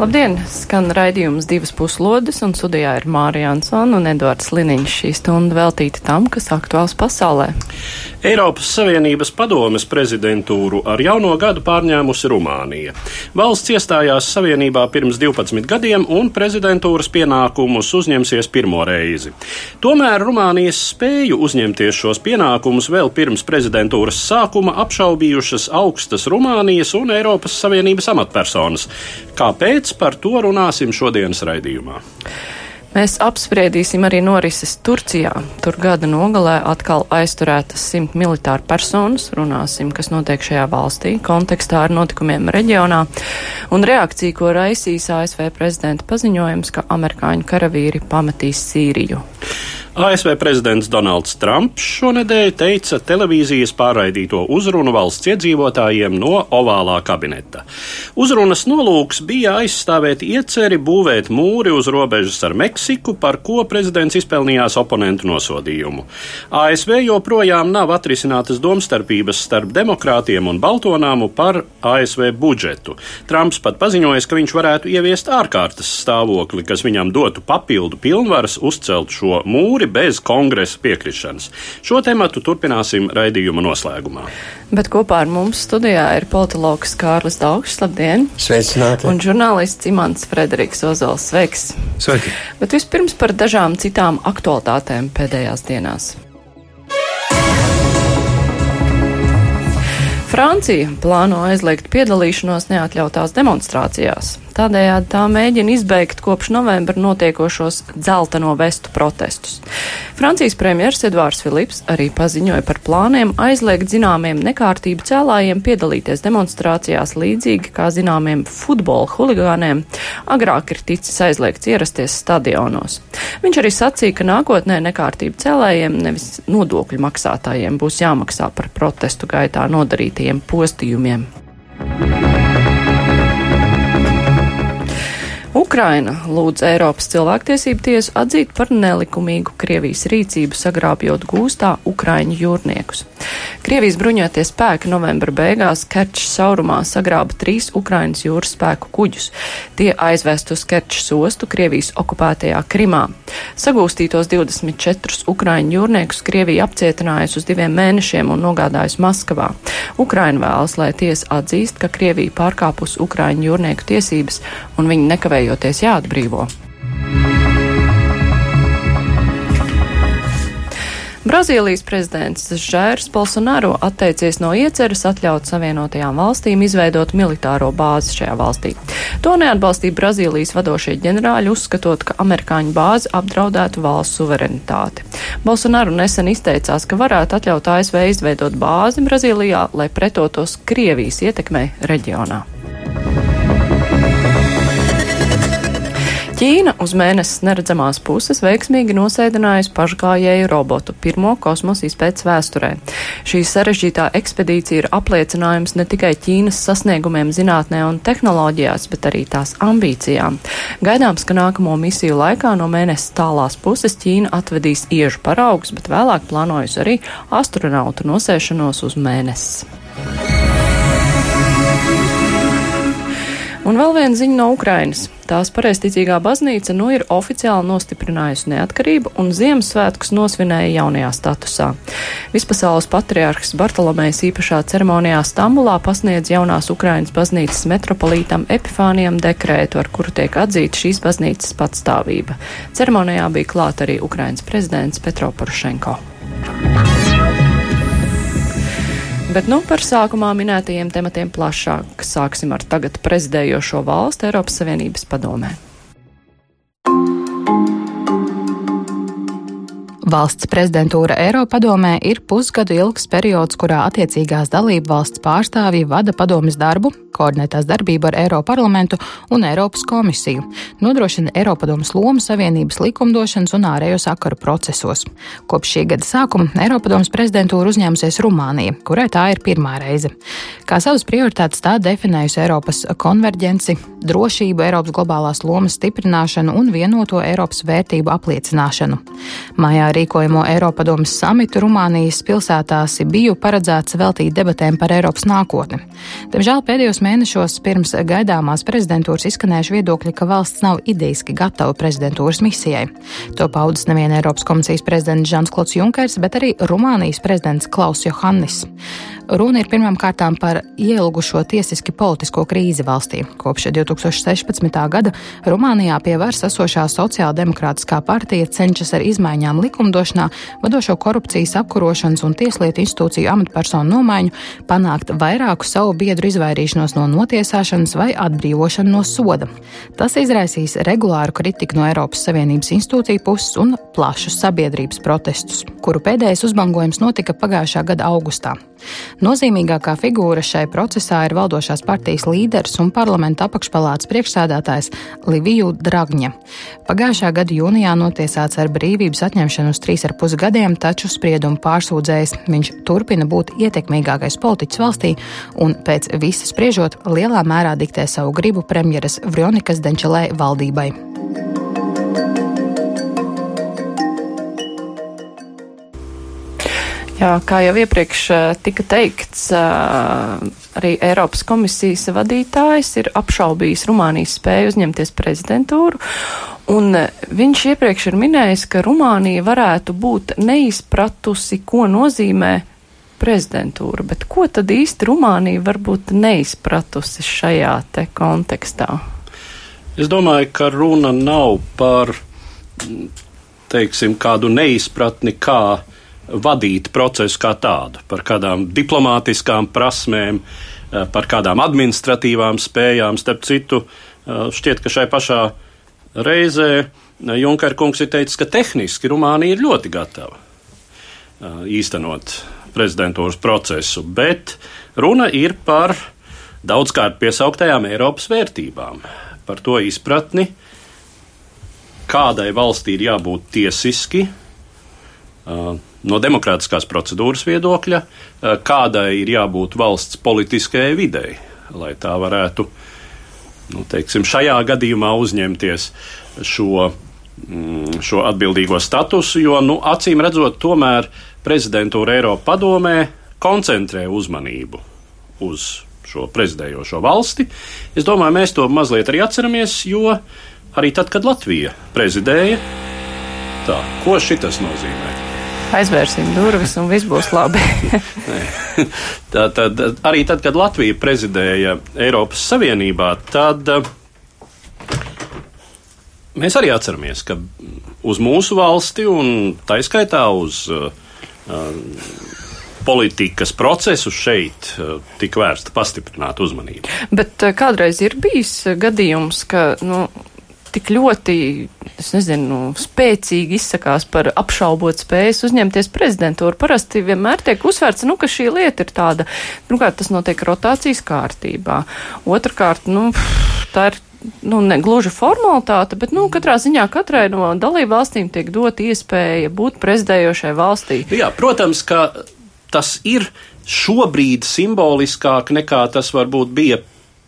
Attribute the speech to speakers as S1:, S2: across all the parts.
S1: Labdien! Skan raidījums divas puslodes, un studijā ir Mārija Ansona un Edvards Liniņš. Šī stunda veltīta tam, kas aktuāls pasaulē.
S2: Eiropas Savienības padomes prezidentūru ar jauno gadu pārņēmusi Rumānija. Valsts iestājās Savienībā pirms 12 gadiem, un prezidentūras pienākumus uzņemsies pirmo reizi. Tomēr Rumānijas spēju uzņemties šos pienākumus vēl pirms prezidentūras sākuma apšaubījušas augstas Rumānijas un Eiropas Savienības amatpersonas. Kāpēc? Kāpēc par to runāsim šodienas raidījumā?
S1: Mēs apspriedīsim arī norises Turcijā. Tur gada nogalē atkal aizturētas simt militāru personas. Runāsim, kas notiek šajā valstī, kontekstā ar notikumiem reģionā un reakciju, ko raisīs ASV prezidenta paziņojums, ka amerikāņu karavīri pametīs Sīriju.
S2: ASV prezidents Donalds Trumps šonadēļ teica televīzijas pārraidīto uzrunu valsts iedzīvotājiem no ovālā kabineta. Uzrunas nolūks bija aizstāvēt ieceri būvēt mūri uz robežas ar Meksiku, par ko prezidents izpelnījās oponentu nosodījumu. ASV joprojām nav atrisinātas domstarpības starp demokrātiem un Baltonāmu par ASV budžetu. Trumps pat paziņoja, ka viņš varētu ieviest ārkārtas stāvokli, kas viņam dotu papildu pilnvaras uzcelt šo mūri bez kongresa piekrišanas. Šo tematu turpināsim raidījuma noslēgumā.
S1: Bet kopā ar mums studijā ir politologs Kārlis Daugšs. Labdien!
S3: Sveicināti!
S1: Un žurnālists Imants Frederiks Ozols. Sveiks!
S3: Sveiki!
S1: Bet vispirms par dažām citām aktualitātēm pēdējās dienās. Francija plāno aizliegt piedalīšanos neatļautās demonstrācijās. Tādējādi tā mēģina izbeigt kopš novembra notiekošos dzelteno vestu protestus. Francijas premjers Edvārs Filips arī paziņoja par plāniem aizliegt zināmiem nekārtību cēlājiem piedalīties demonstrācijās līdzīgi kā zināmiem futbola huligāniem agrāk ir ticis aizliegts ierasties stadionos. Viņš arī sacīja, ka nākotnē nekārtību cēlājiem nevis nodokļu maksātājiem būs jāmaksā par protestu gaitā nodarītajiem postījumiem. Ukraina lūdz Eiropas cilvēktiesību tiesu atzīt par nelikumīgu Krievijas rīcību sagrābjot gūstā Ukraiņu jūrniekus. Krievijas bruņotie spēki novembra beigās Kerčs saurumā sagrāba trīs Ukrainas jūras spēku kuģus. Tie aizvest uz Kerčs ostu Krievijas okupētajā Krimā. Sagūstītos 24 Ukraiņu jūrniekus Krievija apcietinājusi uz diviem mēnešiem un nogādājusi Maskavā. Ukraina vēlas, lai tiesa atzīst, ka Krievija pārkāpus Ukraiņu jūrnieku tiesības un viņi nekavējoties jāatbrīvo. Brazīlijas prezidents Žērs Bolsonaro atteicies no ieceres atļaut Savienotajām valstīm izveidot militāro bāzi šajā valstī. To neatbalstīja Brazīlijas vadošie ģenerāļi, uzskatot, ka amerikāņu bāzi apdraudētu valsts suverenitāti. Bolsonaro nesen izteicās, ka varētu atļaut ASV izveidot bāzi Brazīlijā, lai pretotos Krievijas ietekmei reģionā. Ķīna uz mēnesis neredzamās puses veiksmīgi nosēdinājusi pašgājēju robotu pirmo kosmosa izpētes vēsturē. Šī sarežģītā ekspedīcija ir apliecinājums ne tikai Ķīnas sasniegumiem zinātnē un tehnoloģijās, bet arī tās ambīcijām. Gaidāms, ka nākamo misiju laikā no mēnesis tālās puses Ķīna atvedīs iežu paraugus, bet vēlāk plānojas arī astronautu nosēšanos uz mēnesi. Un vēl viena ziņa no Ukrainas. Tās pareizticīgā baznīca nu ir oficiāli nostiprinājusi neatkarību un Ziemassvētkus nosvinēja jaunajā statusā. Vispasaules patriārhs Bartolomejs īpašā ceremonijā Stambulā pasniedz jaunās Ukrainas baznīcas metropolītam Epifānijam dekrētu, ar kuru tiek atzīta šīs baznīcas patstāvība. Ceremonijā bija klāt arī Ukrainas prezidents Petro Porošenko. Bet nu par sākumā minētajiem tematiem plašāk sāksim ar tagad prezidējošo valstu Eiropas Savienības padomē.
S3: Valsts prezidentūra Eiropadomē ir pusgadu ilgs periods, kurā attiecīgās dalību valsts pārstāvji vada padomas darbu, koordinētās darbību ar Eiroparlamentu un Eiropas komisiju, nodrošina Eiropadomas lomu Savienības likumdošanas un ārējo sakaru procesos. Kopš šī gada sākuma Eiropadomas prezidentūra uzņēmusies Rumānija, kurai tā ir pirmā reize. Kā savas prioritātes tā definējusi Eiropas konverģenci, drošību, Eiropas globālās lomas stiprināšanu un vienoto Eiropas vērtību apliecināšanu. Mājā rīkojamo Eiropadomas samitu Rumānijas pilsētā Sibiju paredzēts veltīt debatēm par Eiropas nākotni. Diemžēl pēdējos mēnešos pirms gaidāmās prezidentūras izskanējuši viedokļi, ka valsts nav idejiski gatava prezidentūras misijai. To paudis nevien Eiropas komisijas prezidents Žans Klots Junkers, bet arī Rumānijas prezidents Klaus Johannis. Runa ir pirmām kārtām par ielgušo tiesiski politisko krīzi valstī. Kopš 2016. gada Rumānijā pie varas esošā sociāldemokrātiskā partija cenšas ar izmaiņām likumdošanā, vadošo korupcijas apkurošanas un tieslietu institūciju amatpersonu nomaiņu panākt vairāku savu biedru izvairīšanos no notiesāšanas vai atbrīvošanu no soda. Tas izraisīs regulāru kritiku no Eiropas Savienības institūciju puses un plašus sabiedrības protestus, kuru pēdējais uzbangojums notika pagājušā gada augustā. Nozīmīgākā figūra šai procesā ir valdošās partijas līderis un parlamenta apakšpalātas priekšsēdētājs Liviju Dragņa. Pagājušā gada jūnijā notiesāts ar brīvības atņemšanu uz trīs ar pus gadiem, taču spriedumu pārsūdzējs viņš turpina būt ietekmīgākais politiķis valstī un pēc visa spriežot lielā mērā diktē savu gribu premjeras Vrionikas Denčelē valdībai.
S1: Jā, kā jau iepriekš tika teikts, arī Eiropas komisijas vadītājs ir apšaubījis Rumānijas spēju uzņemties prezidentūru, un viņš iepriekš ir minējis, ka Rumānija varētu būt neizpratusi, ko nozīmē prezidentūra, bet ko tad īsti Rumānija varbūt neizpratusi šajā te kontekstā?
S2: Es domāju, ka runa nav par, teiksim, kādu neizpratni, kā vadīt procesu kā tādu, par kādām diplomātiskām prasmēm, eh, par kādām administratīvām spējām. Starp citu, eh, šķiet, ka šai pašā reizē eh, Junker kungs ir teicis, ka tehniski Rumānija ir ļoti gatava īstenot prezidentūras procesu, bet runa ir par daudzkārt piesauktajām Eiropas vērtībām, par to izpratni, kādai valstī ir jābūt tiesiski, no demokrātiskās procedūras viedokļa, eh, kādai ir jābūt valsts politiskajai videi, lai tā varētu nu, teiksim, šajā gadījumā uzņemties šo, mm, šo atbildīgo statusu, jo nu, acīm redzot, tomēr prezidentūra Eiropa padomē koncentrē uzmanību uz šo prezidējošo valsti. Es domāju, mēs to mazliet arī atceramies, jo arī tad, kad Latvija prezidēja, tā, ko šitas nozīmē?
S1: Aizvērsim durvis un viss būs labi.
S2: tā, tad, arī tad, kad Latvija prezidēja Eiropas Savienībā, tad eh, mēs arī atceramies, ka uz mūsu valsti un taiskaitā uz uh, politikas procesu šeit tika vērsta pastiprināta uzmanība.
S1: Bet kādreiz ir bijis gadījums, ka nu, tik ļoti, es nezinu, spēcīgi izsakās par apšaubot spējas uzņemties prezidentūru. Parasti vienmēr tiek uzsvērts, nu, ka šī lieta ir tāda, pirmkārt, tas notiek rotācijas kārtībā. Otrakārt, nu, tā ir nu, ne gluži formalitāte, bet, nu, katrā ziņā katrai no dalību valstīm tiek dot iespēja būt prezidējošai valstī.
S2: Jā, protams, ka tas ir šobrīd simboliskāk nekā tas varbūt bija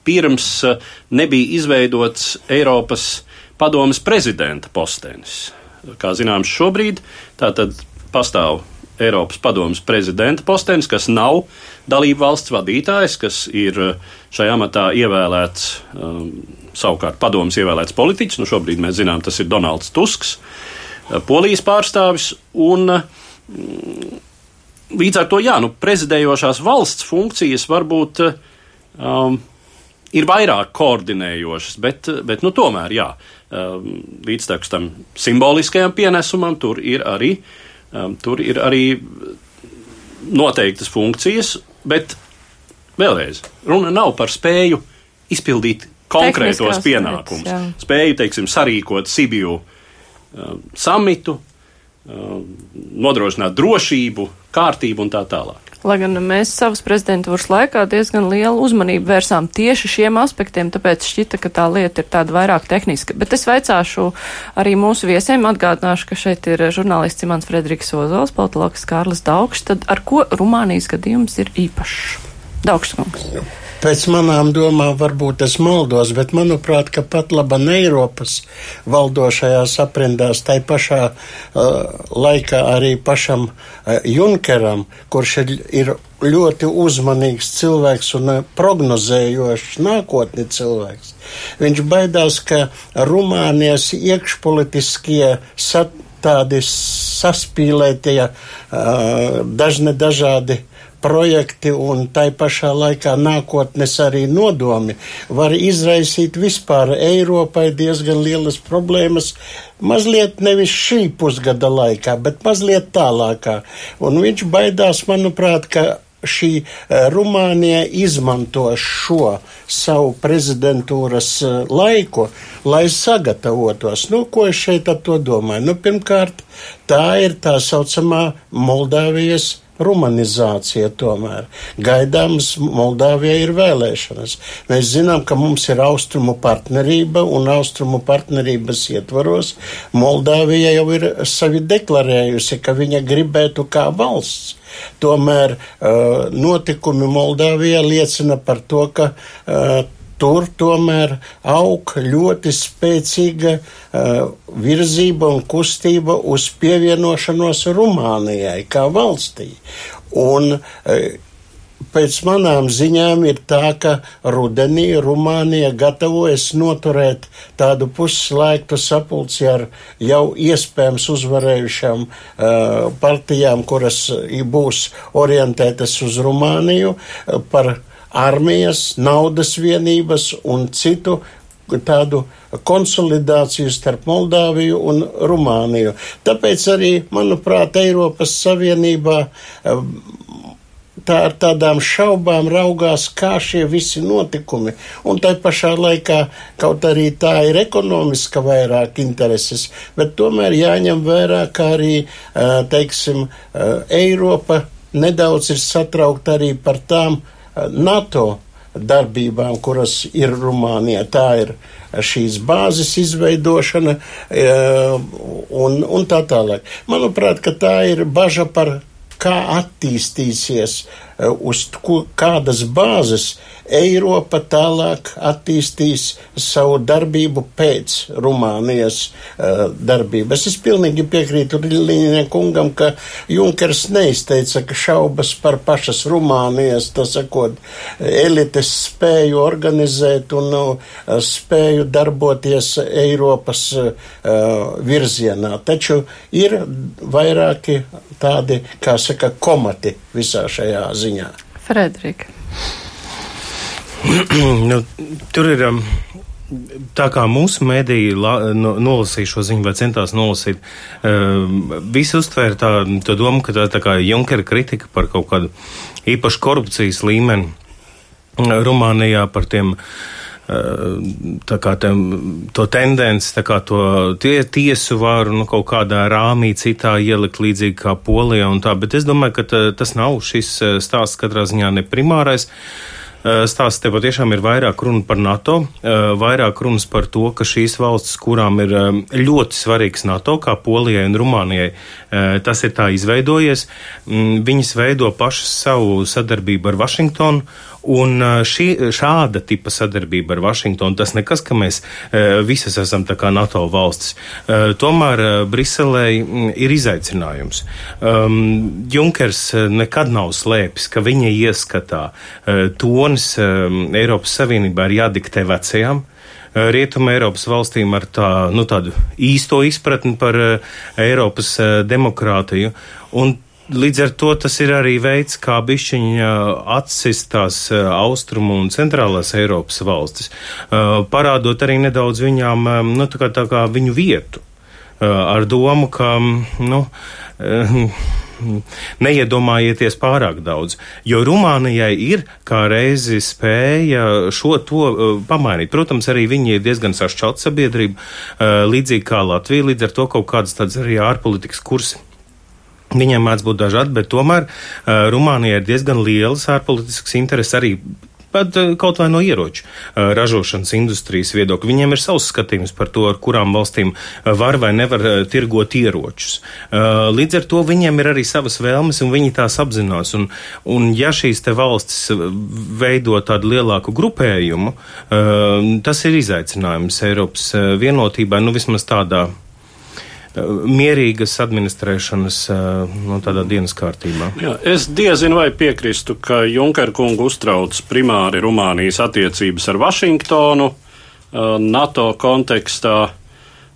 S2: pirms eh, nebija izveidots Eiropas padomas prezidenta postenis. Kā zināms, šobrīd tātad pastāv Eiropas padomas prezidenta postenis, kas nav dalību valsts vadītājs, kas ir šajā amatā ievēlēts, um, savukārt padomas ievēlēts politiķis. Nu, šobrīd mēs zinām, tas ir Donalds Tusks, uh, polijas pārstāvis. Un, mm, līdz ar to, jā, nu, prezidējošās valsts funkcijas varbūt um, ir vairāk koordinējošas, bet, bet nu, tomēr, jā, um, līdztekus tam simboliskajam pienesumam, tur ir arī, um, tur ir arī noteiktas funkcijas, bet vēlreiz, runa nav par spēju izpildīt konkrētos pienākumus. Spēju, teiksim, sarīkot Sibiju um, samitu, nodrošināt drošību, kārtību un tā tālāk.
S1: Lai gan mēs savas prezidentūras laikā diezgan lielu uzmanību vērsām tieši šiem aspektiem, tāpēc šķita, ka tā lieta ir tāda vairāk tehniska. Bet es veicāšu arī mūsu viesiem, atgādināšu, ka šeit ir žurnālists Imants Frederiks Ozols, politologs Kārlis Daugšs. Tad ar ko Rumānijas gadījums ir īpašs? Daugšs kungs.
S4: Pēc manām domām, varbūt es maldos, bet manuprāt, ka pat laba Eiropas valdošajās aprindās, tai pašā uh, laikā arī pašam uh, Junkeram, kurš ir, ir ļoti uzmanīgs cilvēks un prognozējošs nākotni cilvēks. Viņš baidās, ka Rumānijas iekšpolitiskie sat, tādi saspīlētie, uh, dažne dažādi projekti un tai pašā laikā nākotnes arī nodomi var izraisīt vispār Eiropai diezgan lielas problēmas. Mazliet nevis šī pusgada laikā, bet mazliet tālākā. Un viņš baidās, manuprāt, ka šī uh, Rumānija izmanto šo savu prezidentūras uh, laiku, lai sagatavotos. Nu, ko es šeit ar to domāju? Nu, pirmkārt, tā ir tā saucamā Moldāvijas rumanizācija tomēr. Gaidāms Moldāvijai ir vēlēšanas. Mēs zinām, ka mums ir austrumu partnerība un austrumu partnerības ietvaros Moldāvija jau ir sevi deklarējusi, ka viņa gribētu kā valsts. Tomēr uh, notikumi Moldāvijā liecina par to, ka uh, tur tomēr aug ļoti spēcīga uh, virzība un kustība uz pievienošanos Rumānijai kā valstī. Un, uh, Pēc manām ziņām ir tā, ka rudenī Rumānija gatavojas noturēt tādu pusslēgtu sapulci ar jau iespējams uzvarējušām uh, partijām, kuras būs orientētas uz Rumāniju uh, par armijas, naudas vienības un citu tādu konsolidāciju starp Moldāviju un Rumāniju. Tāpēc arī, manuprāt, Eiropas Savienībā eh, tā ar tādām šaubām raugās, kā šie visi notikumi. Un tai pašā laikā, kaut arī tā ir ekonomiska vairāk intereses, bet tomēr jāņem vērā, kā arī, eh, teiksim, eh, Eiropa nedaudz ir satraukta arī par tām NATO darbībām, kuras ir Rumānijā. Tā ir šīs bāzes izveidošana e, un, un tā tālāk. Manuprāt, tā ir baža par kā attīstīsies, e, uz kādas bāzes Eiropa tālāk attīstīs savu darbību pēc Rumānijas uh, darbības. Es pilnīgi piekrītu Līnija kungam, ka Junkers neizteica, šaubas par pašas Rumānijas, tas sakot, elites spēju organizēt un uh, spēju darboties Eiropas uh, virzienā. Taču ir vairāki tādi, kā saka, komati visā šajā ziņā.
S1: Frederika.
S5: nu, tur ir. Um, tā kā mūsu mēdīji no, nolasīja šo ziņu vai centās nolasīt, um, visi uztvēra tā, to domu, ka tā, tā kā Junkera kritika par kaut kādu īpašu korupcijas līmeni uh, Rumānijā par tiem uh, tā kā tem, to tendenci, tā kā to tie, tiesu varu, nu, kaut kādā rāmī citā ielikt līdzīgi kā Polijā un tā, bet es domāju, ka tā, tas nav šis uh, stāsts katrā ziņā ne primārais. Uh, stāsts te patiešām ir vairāk runa par NATO, eh, vairāk runas par to, ka šīs valstis, kurām ir eh, ļoti svarīgs NATO, kā Polijai un Rumānijai, tas ir tā izveidojies, mm, viņas veido pašas savu sadarbību ar Vašingtonu Un šī, šāda tipa sadarbība ar Vašingtonu, tas nekas, ka mēs visas esam tā kā NATO valstis. Tomēr Briselē ir izaicinājums. Um, Junkers nekad nav slēpis, ka viņa ieskatā tonis Eiropas Savienībā ir jādiktē vecajām Rietuma Eiropas valstīm ar tā, nu, tādu īsto izpratni par Eiropas demokrātiju. Un Līdz ar to tas ir arī veids, kā bišķiņa atsist tās austrumu un centrālās Eiropas valstis, parādot arī nedaudz viņām, nu, tā kā, tā kā viņu vietu, ar domu, ka, nu, neiedomājieties pārāk daudz, jo Rumānijai ir kā reizi spēja šo to uh, pamainīt. Protams, arī viņi ir diezgan sašķelt sabiedrība, uh, līdzīgi kā Latvija, līdz ar to kaut kādas tādas arī ārpolitikas kursi. Viņiem mēdz būt dažādi, bet tomēr uh, Rumānijai ir diezgan lielas ārpolitiskas intereses arī pat eh, kaut vai no ieroču eh, ražošanas industrijas viedokļa. Viņiem ir savs skatījums par to, ar kurām valstīm eh, var vai nevar tirgot ieročus. Līdz ar to viņiem ir arī savas vēlmes, un viņi tās apzinās. Un, un ja šīs te valstis veido tādu lielāku grupējumu, tas ir izaicinājums Eiropas vienotībai, nu vismaz tādā mierīgas administrēšanas nu, dienas kārtībā.
S2: Jā, es diezinu vai piekristu, ka Junker kungu uztrauc primāri Rumānijas attiecības ar Vašingtonu NATO kontekstā.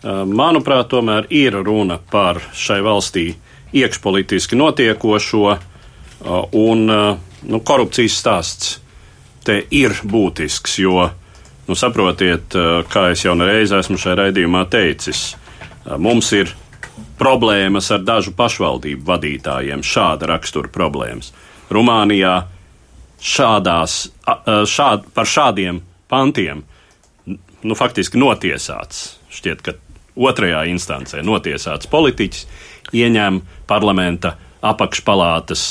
S2: Manuprāt, tomēr ir runa par šai valstī iekšpolitiski notiekošo un nu, korupcijas stāsts te ir būtisks, jo, nu, saprotiet, kā es jau reiz esmu šajā raidījumā teicis, Mums ir problēmas ar dažu pašvaldību vadītājiem, šāda rakstura problēmas. Rumānijā šādās, šād, par šādiem pantiem nu, faktiski notiesāts, šķiet, ka otrajā instancē notiesāts politiķis ieņem parlamenta apakšpalātas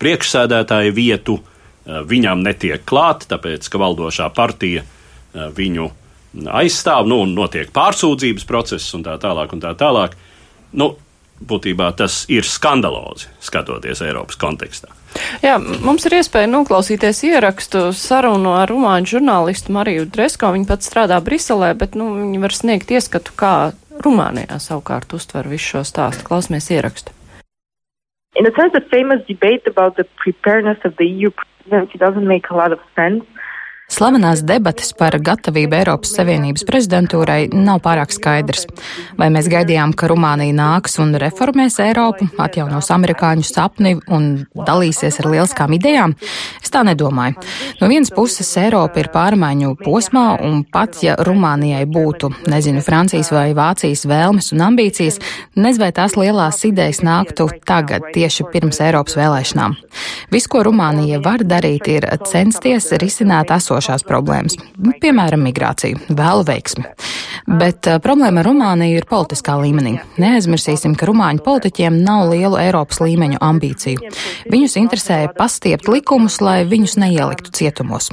S2: priekšsēdētāja vietu, viņam netiek klāt, tāpēc ka valdošā partija viņu aizstāv, nu, un notiek pārsūdzības process un tā tālāk. Un tā tālāk. Nu, būtībā tas ir skandalozi, skatoties Eiropas kontekstā.
S6: Jā, mums ir iespēja noklausīties ierakstu sarunu ar rumāņu žurnālistu Mariju Dresko. Viņa pat strādā Briselē, bet nu, viņa var sniegt ieskatu, kā Rumānijā savukārt uztver visu šo stāstu. Klausamies ierakstu. In a sense, the famous debate about the preparedness of the EU presidency doesn't make a lot of sense. Slavenās debates par gatavību Eiropas Savienības prezidentūrai nav pārāk skaidrs. Vai mēs gaidījām, ka Rumānija nāks un reformēs Eiropu, atjaunos amerikāņu sapni un dalīsies ar lieliskām idejām? Es tā nedomāju. No vienas puses Eiropa ir pārmaiņu posmā, un pat ja Rumānijai būtu, nezinu, Francijas vai Vācijas vēlmes un ambīcijas, nez vai tās lielās idejas nāktu tagad, tieši pirms Eiropas vēlēšanām. Viss, ko Rumānija var darīt, ir censties risināt esošo esošās problēmas, nu, piemēram, migrāciju, vēlu veiksmi. Bet problēma ar Rumāniju ir politiskā līmenī. Neaizmirsīsim, ka rumāņu politiķiem nav lielu Eiropas līmeņu ambīciju. Viņus interesēja pastiept likumus, lai viņus neieliktu cietumos.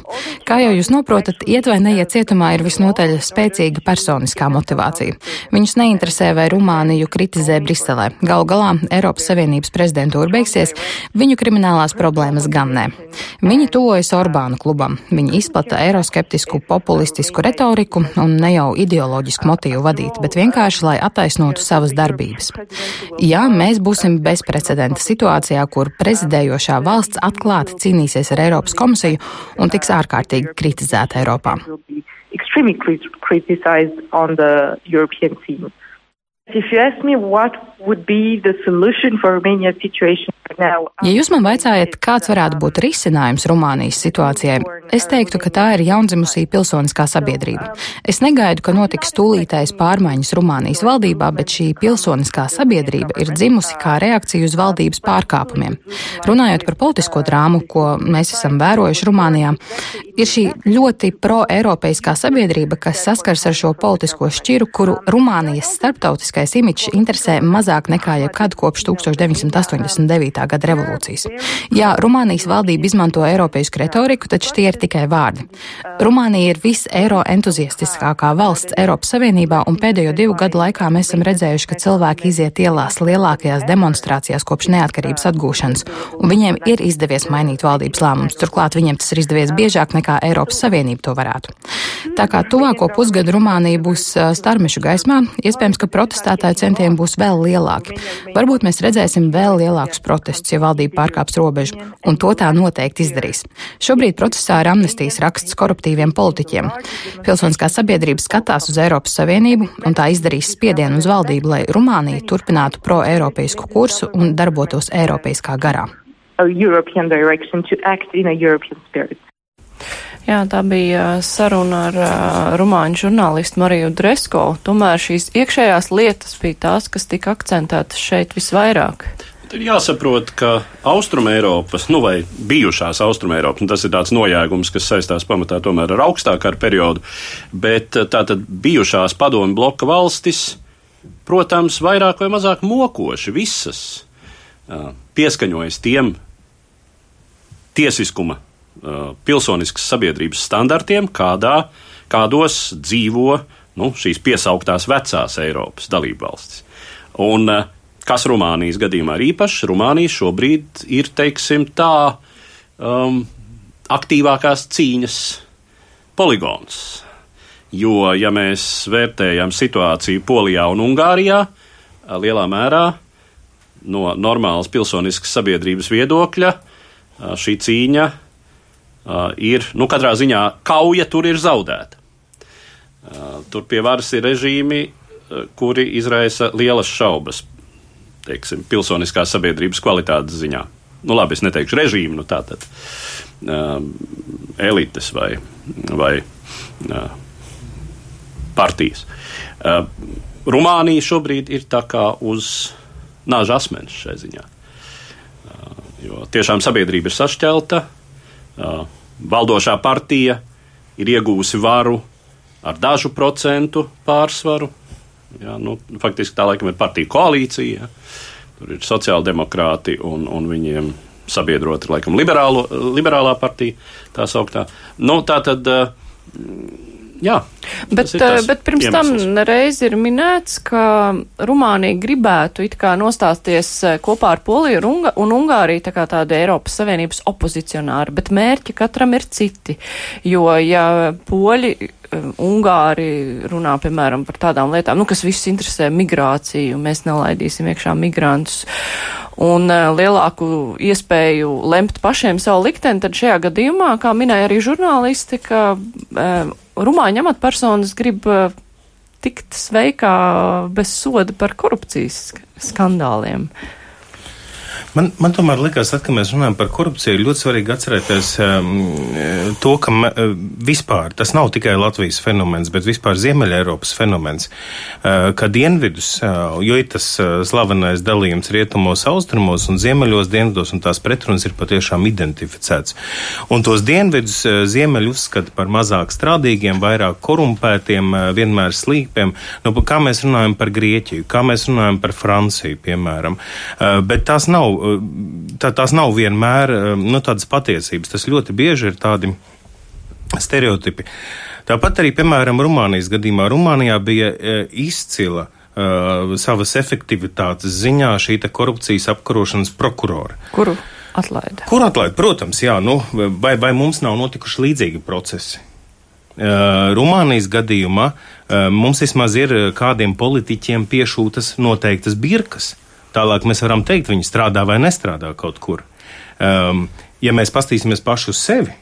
S6: Kā jau jūs noprotat, iet vai neiet cietumā ir visnotaļ spēcīga personiskā motivācija. Viņus neinteresē, vai Rumāniju kritizē Briselē. Galu galā Eiropas Savienības prezidentūra beigsies, viņu kriminālās problēmas gan nē. Viņi tuvojas Orbāna klubam. Viņi izplata eiroskeptisku, populistisku retoriku un ne jau ideoloģisku motīvu vadīt, bet vienkārši, lai attaisnotu savas darbības. Jā, mēs būsim bezprecedenta situācijā, kur prezidējošā valsts atklāti cīnīsies ar Eiropas komisiju un tiks ārkārtīgi kritizēta Eiropā. Extremely criticized on the European scene. Ja jūs man vaicājat, kāds varētu būt risinājums Rumānijas situācijai, es teiktu, ka tā ir jaundzimusī pilsoniskā sabiedrība. Es negaidu, ka notiks tūlītējas pārmaiņas Rumānijas valdībā, bet šī pilsoniskā sabiedrība ir dzimusi kā reakcija uz valdības pārkāpumiem. Runājot par politisko drāmu, ko mēs esam vērojuši Rumānijā, ir šī ļoti pro-eiropeiskā sabiedrība, kas saskars ar šo politisko šķiru, kuru Rumānijas starptautiskā politiskais imidžs interesē mazāk nekā jebkad kopš 1989. gada revolūcijas. Jā, Rumānijas valdība izmanto eiropeisku retoriku, taču tie ir tikai vārdi. Rumānija ir viseiro entuziastiskākā valsts Eiropas Savienībā, un pēdējo divu gadu laikā mēs esam redzējuši, ka cilvēki iziet ielās lielākajās demonstrācijās kopš neatkarības atgūšanas, un viņiem ir izdevies mainīt valdības lēmumus. Turklāt viņiem tas ir izdevies biežāk nekā Eiropas Savienība to varētu. Tā kā tuvāko pusgadu Rumānija būs starmešu gaismā, iespējams, ka protestē protestētāju centieni būs vēl lielāki. Varbūt mēs redzēsim vēl lielākus protestus, ja valdība pārkāps robežu, un to tā noteikti izdarīs. Šobrīd procesā ir amnestijas raksts koruptīviem politiķiem. Pilsoniskā sabiedrība skatās uz Eiropas Savienību, un tā izdarīs spiedienu uz valdību, lai Rumānija turpinātu pro-eiropeisku kursu un darbotos eiropeiskā garā. European direction to act in a European spirit. Jā, tā bija saruna ar uh, rumāņu žurnālistu Mariju Dresko. Tomēr šīs iekšējās lietas bija tās, kas tika akcentētas šeit visvairāk.
S2: Ir jāsaprot, ka Austrumēropas, nu vai bijušās Austrumēropas, nu tas ir tāds nojēgums, kas saistās pamatā tomēr ar augstāku periodu, bet eh, tātad bijušās padomu bloka valstis, protams, vairāk vai mazāk mokoši visas uh, pieskaņojas tiem tiesiskuma, uh, pilsoniskas sabiedrības standartiem, kādā, kādos dzīvo nu, šīs piesauktās vecās Eiropas dalībvalstis. Un uh, Kas Rumānijas gadījumā ir īpašs? Rumānija šobrīd ir, teiksim, tā um, aktīvākās cīņas poligons. Jo, ja mēs vērtējam situāciju Polijā un Ungārijā, lielā mērā no normālas pilsoniskas sabiedrības viedokļa šī cīņa ir, nu, katrā ziņā kauja tur ir zaudēta. Tur pie varas ir režīmi, kuri izraisa lielas šaubas teiksim, pilsoniskās sabiedrības kvalitātes ziņā. Nu, labi, es neteikšu režīmu, nu tā tad um, elites vai, vai uh, partijas. Uh, Rumānija šobrīd ir tā kā uz nāža asmens šai ziņā. Uh, jo tiešām sabiedrība ir sašķelta, uh, valdošā partija ir iegūsi varu ar dažu procentu pārsvaru, Jā, nu, faktiski tā laikam ir partija koalīcija. Ja. Tur ir sociāldemokrāti un, un viņiem sabiedroti, laikam, liberālo, liberālā partija, tā sauktā. Nu, tā tad. Jā,
S1: bet, bet pirms iemesls. tam reiz ir minēts, ka Rumānija gribētu it kā nostāsties kopā ar Poliju un, un Ungāriju tā kā tāda Eiropas Savienības opozicionāra, bet mērķi katram ir citi. Jo, ja Poļi Ungāri runā, piemēram, par tādām lietām, nu, kas visus interesē migrāciju, mēs nelaidīsim iekšā migrantus un uh, lielāku iespēju lemt pašiem savu likteni, tad šajā gadījumā, kā minēja arī žurnālisti, ka uh, Rumāņu amatpersonas grib uh, tikt sveikā bez soda par korupcijas skandāliem.
S5: Man, man tomēr likās, tad, kad mēs runājam par korupciju, ļoti svarīgi atcerēties um, to, ka me, uh, vispār tas nav tikai Latvijas fenomens, bet vispār Ziemeļa Eiropas fenomens, uh, ka dienvidus, uh, jo ir tas uh, slavenais dalījums rietumos, austrumos un ziemeļos dienvidos, un tās pretrunas ir patiešām identificēts. Un tos dienvidus uh, ziemeļi uzskata par mazāk strādīgiem, vairāk korumpētiem, uh, vienmēr slīpiem. Nu, kā mēs runājam par Grieķiju, kā mēs runājam par Franciju, piemēram. Uh, bet tās nav tā, tās nav vienmēr nu, tādas patiesības. Tas ļoti bieži ir tādi stereotipi. Tāpat arī, piemēram, Rumānijas gadījumā. Rumānijā bija e, izcila uh, savas efektivitātes ziņā šī korupcijas apkarošanas prokurora.
S1: Kuru atlaida?
S5: Kur atlaida? Protams, jā, nu, vai, vai mums nav notikuši līdzīgi procesi? Uh, Rumānijas gadījumā uh, mums vismaz ir kādiem politiķiem piešūtas noteiktas birkas. Uh, Tālāk mēs varam teikt, viņi strādā vai nestrādā kaut kur. Um, ja mēs paskatīsimies paši uz sevi,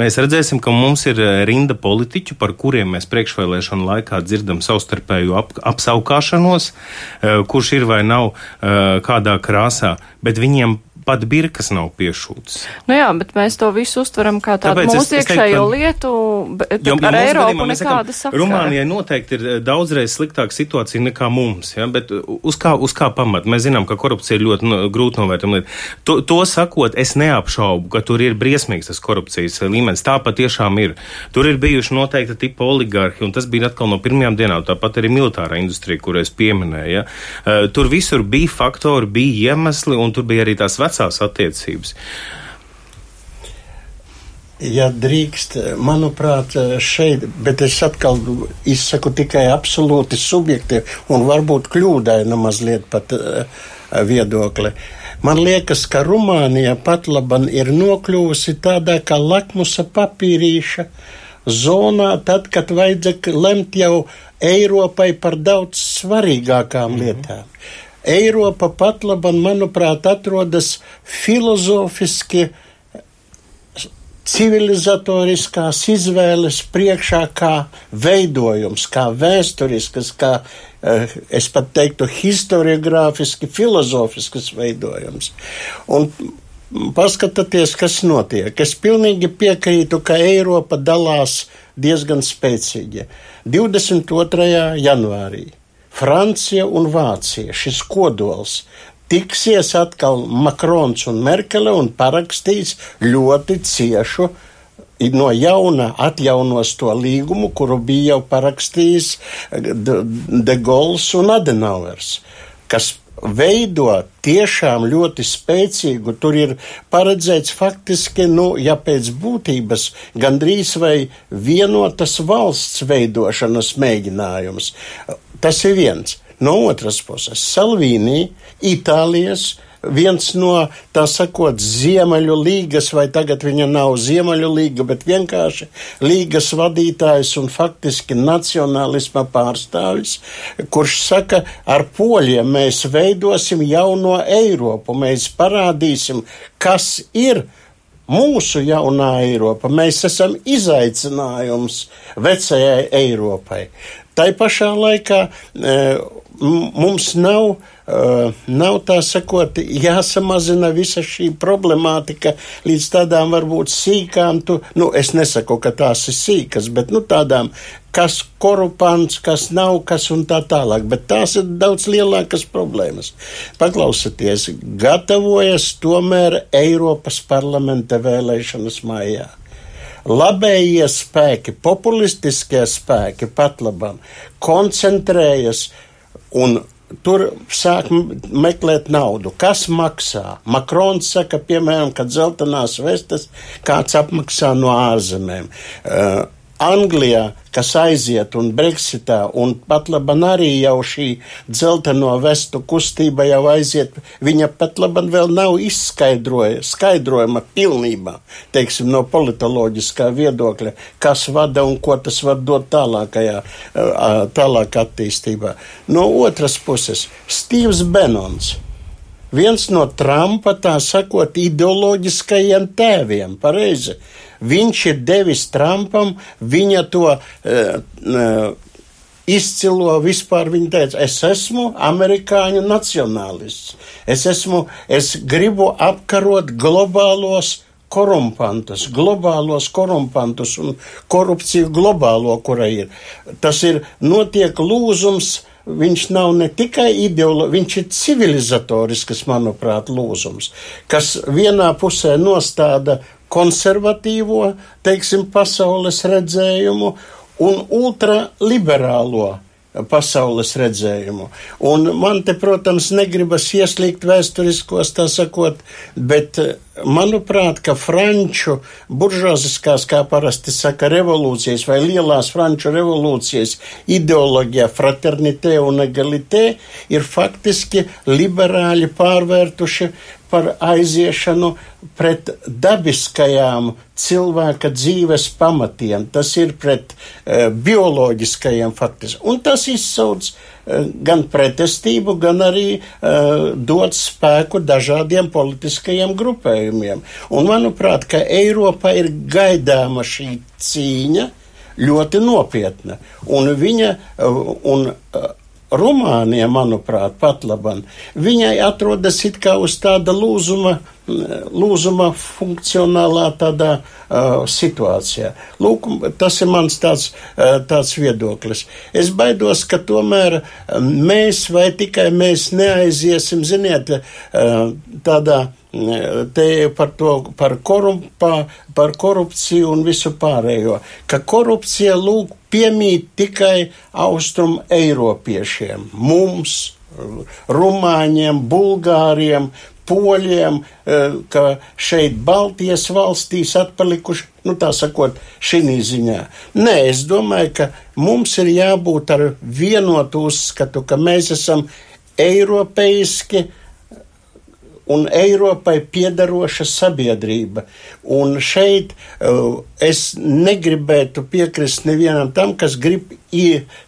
S5: mēs redzēsim, ka mums ir eh, rinda politiķu, par kuriem mēs priekšvēlēšanu laikā dzirdam savstarpēju ap, apsaukāšanos, uh, kurš ir vai nav uh, kādā krāsā, bet viņiem pat birkas nav piešūtas.
S1: Nu jā, bet mēs to visu uztveram kā tādu Tāpēc mūsu iekšējo teiktu, lietu, bet jo, ar Eiropu nekāda sakara.
S5: Rumānijai noteikti ir eh, daudzreiz sliktāka situācija nekā mums, ja? bet uz kā, uz kā pamat? Mēs zinām, ka korupcija ir ļoti no, grūti novērtama lieta. To, to sakot, es neapšaubu, ka tur ir briesmīgs tas korupcijas līmenis. Tā patiešām ir. Tur ir bijuši noteikti tipa oligarhi, un tas bija atkal no pirmajām dienām. Tāpat arī militārā industrija, kur es pieminēju. Ja? Uh, tur visur bija faktori, bija iemesli, un tur bija arī tās vecās vecās attiecības.
S4: Ja drīkst, manuprāt, šeit, bet es atkal izsaku tikai absolūti subjektīvi un varbūt kļūdainu mazliet pat uh, viedokli. Man liekas, ka Rumānija pat laban ir nokļuvusi tādā kā lakmusa papīrīša zonā, tad, kad vajadzēja lemt jau Eiropai par daudz svarīgākām mm -hmm. Eiropa pat laban, manuprāt, atrodas filozofiski civilizatoriskās izvēles priekšā kā veidojums, kā vēsturiskas, kā eh, es pat teiktu historiogrāfiski, filozofiskas veidojums. Un paskatieties, kas notiek. Es pilnīgi piekrītu, ka Eiropa dalās diezgan spēcīgi. 22. janvārī Francija un Vācija, šis kodols, tiksies atkal Makrons un Merkele un parakstīs ļoti ciešu no jauna atjaunos to līgumu, kuru bija jau parakstījis De Gauls un Adenauers, kas veido tiešām ļoti spēcīgu. Tur ir paredzēts faktiski, nu, ja pēc būtības gandrīz vai vienotas valsts veidošanas mēģinājums. Tas ir viens. No otras puses, Salvīnī, Itālijas viens no, tā sakot, Ziemeļu līgas, vai tagad viņa nav Ziemeļu līga, bet vienkārši līgas vadītājs un faktiski nacionālisma pārstāvis, kurš saka, ar poļiem mēs veidosim jauno Eiropu, mēs parādīsim, kas ir mūsu jaunā Eiropa. Mēs esam izaicinājums vecajai Eiropai. Tai pašā laikā e, mums nav Uh, nav tā sakot, jāsamazina visa šī problemātika līdz tādām varbūt sīkām, tu, nu, es nesaku, ka tās ir sīkas, bet, nu, tādām, kas korupants, kas nav, kas un tā tālāk, bet tās ir daudz lielākas problēmas. Paklausieties, gatavojas tomēr Eiropas parlamenta vēlēšanas mājā labējie spēki, populistiskie spēki pat labam koncentrējas un tur sāk meklēt naudu. Kas maksā? Makrons saka, piemēram, ka dzeltenās vestes kāds apmaksā no ārzemēm. Uh, Anglijā, kas aiziet un Brexitā, un pat laban arī jau šī dzelteno vestu kustība jau aiziet, viņa pat laban vēl nav izskaidrojama pilnībā, teiksim, no politoloģiskā viedokļa, kas vada un ko tas var dot tālākajā, tālāk attīstībā. No otras puses, Stīvs Benons viens no Trumpa, tā sakot, ideoloģiskajiem tēviem. Pareizi. Viņš ir devis Trumpam viņa to uh, uh, izcilo vispār. Viņa teica, es esmu amerikāņu nacionālists. Es, esmu, es gribu apkarot globālos korumpantus, globālos korumpantus un korupciju globālo, kura ir. Tas ir notiek lūzums. Viņš nav ne tikai ideoloģisks, viņš ir civilizatorisks, manuprāt, lūzums, kas vienā pusē nostāda konservatīvo, teiksim, pasaules redzējumu un ultraliberālo pasaules redzējumu. Un man te, protams, negribas ieslīgt vēsturiskos, tā sakot, bet manuprāt, ka franču buržoziskās, kā parasti saka, revolūcijas vai lielās franču revolūcijas ideoloģija fraternitē un egalitē ir faktiski liberāļi pārvērtuši par aiziešanu pret dabiskajām cilvēka dzīves pamatiem. Tas ir pret uh, bioloģiskajiem faktiski. Un tas izsauc gan pretestību, gan arī uh, dod spēku dažādiem politiskajiem grupējumiem. Un manuprāt, ka Eiropā ir gaidāma šī cīņa ļoti nopietna. Un viņa uh, un, uh, Rumānija, manuprāt, pat labam, viņai atrodas it kā uz tāda lūzuma, lūzuma funkcionālā tādā uh, situācijā. Lūk, tas ir mans tāds, uh, tāds viedoklis. Es baidos, ka tomēr mēs vai tikai mēs neaiziesim, ziniet, uh, tādā te par to, par, korumpā, par korupciju un visu pārējo, ka korupcija lūk piemīt tikai austrum eiropiešiem, mums, rumāņiem, bulgāriem, poļiem, eh, ka šeit Baltijas valstīs atpalikuši, nu tā sakot, šī ziņā. Nē, es domāju, ka mums ir jābūt ar vienotu uzskatu, ka mēs esam eiropeiski, un Eiropai piedaroša sabiedrība. Un šeit uh, es negribētu piekrist nevienam tam, kas grib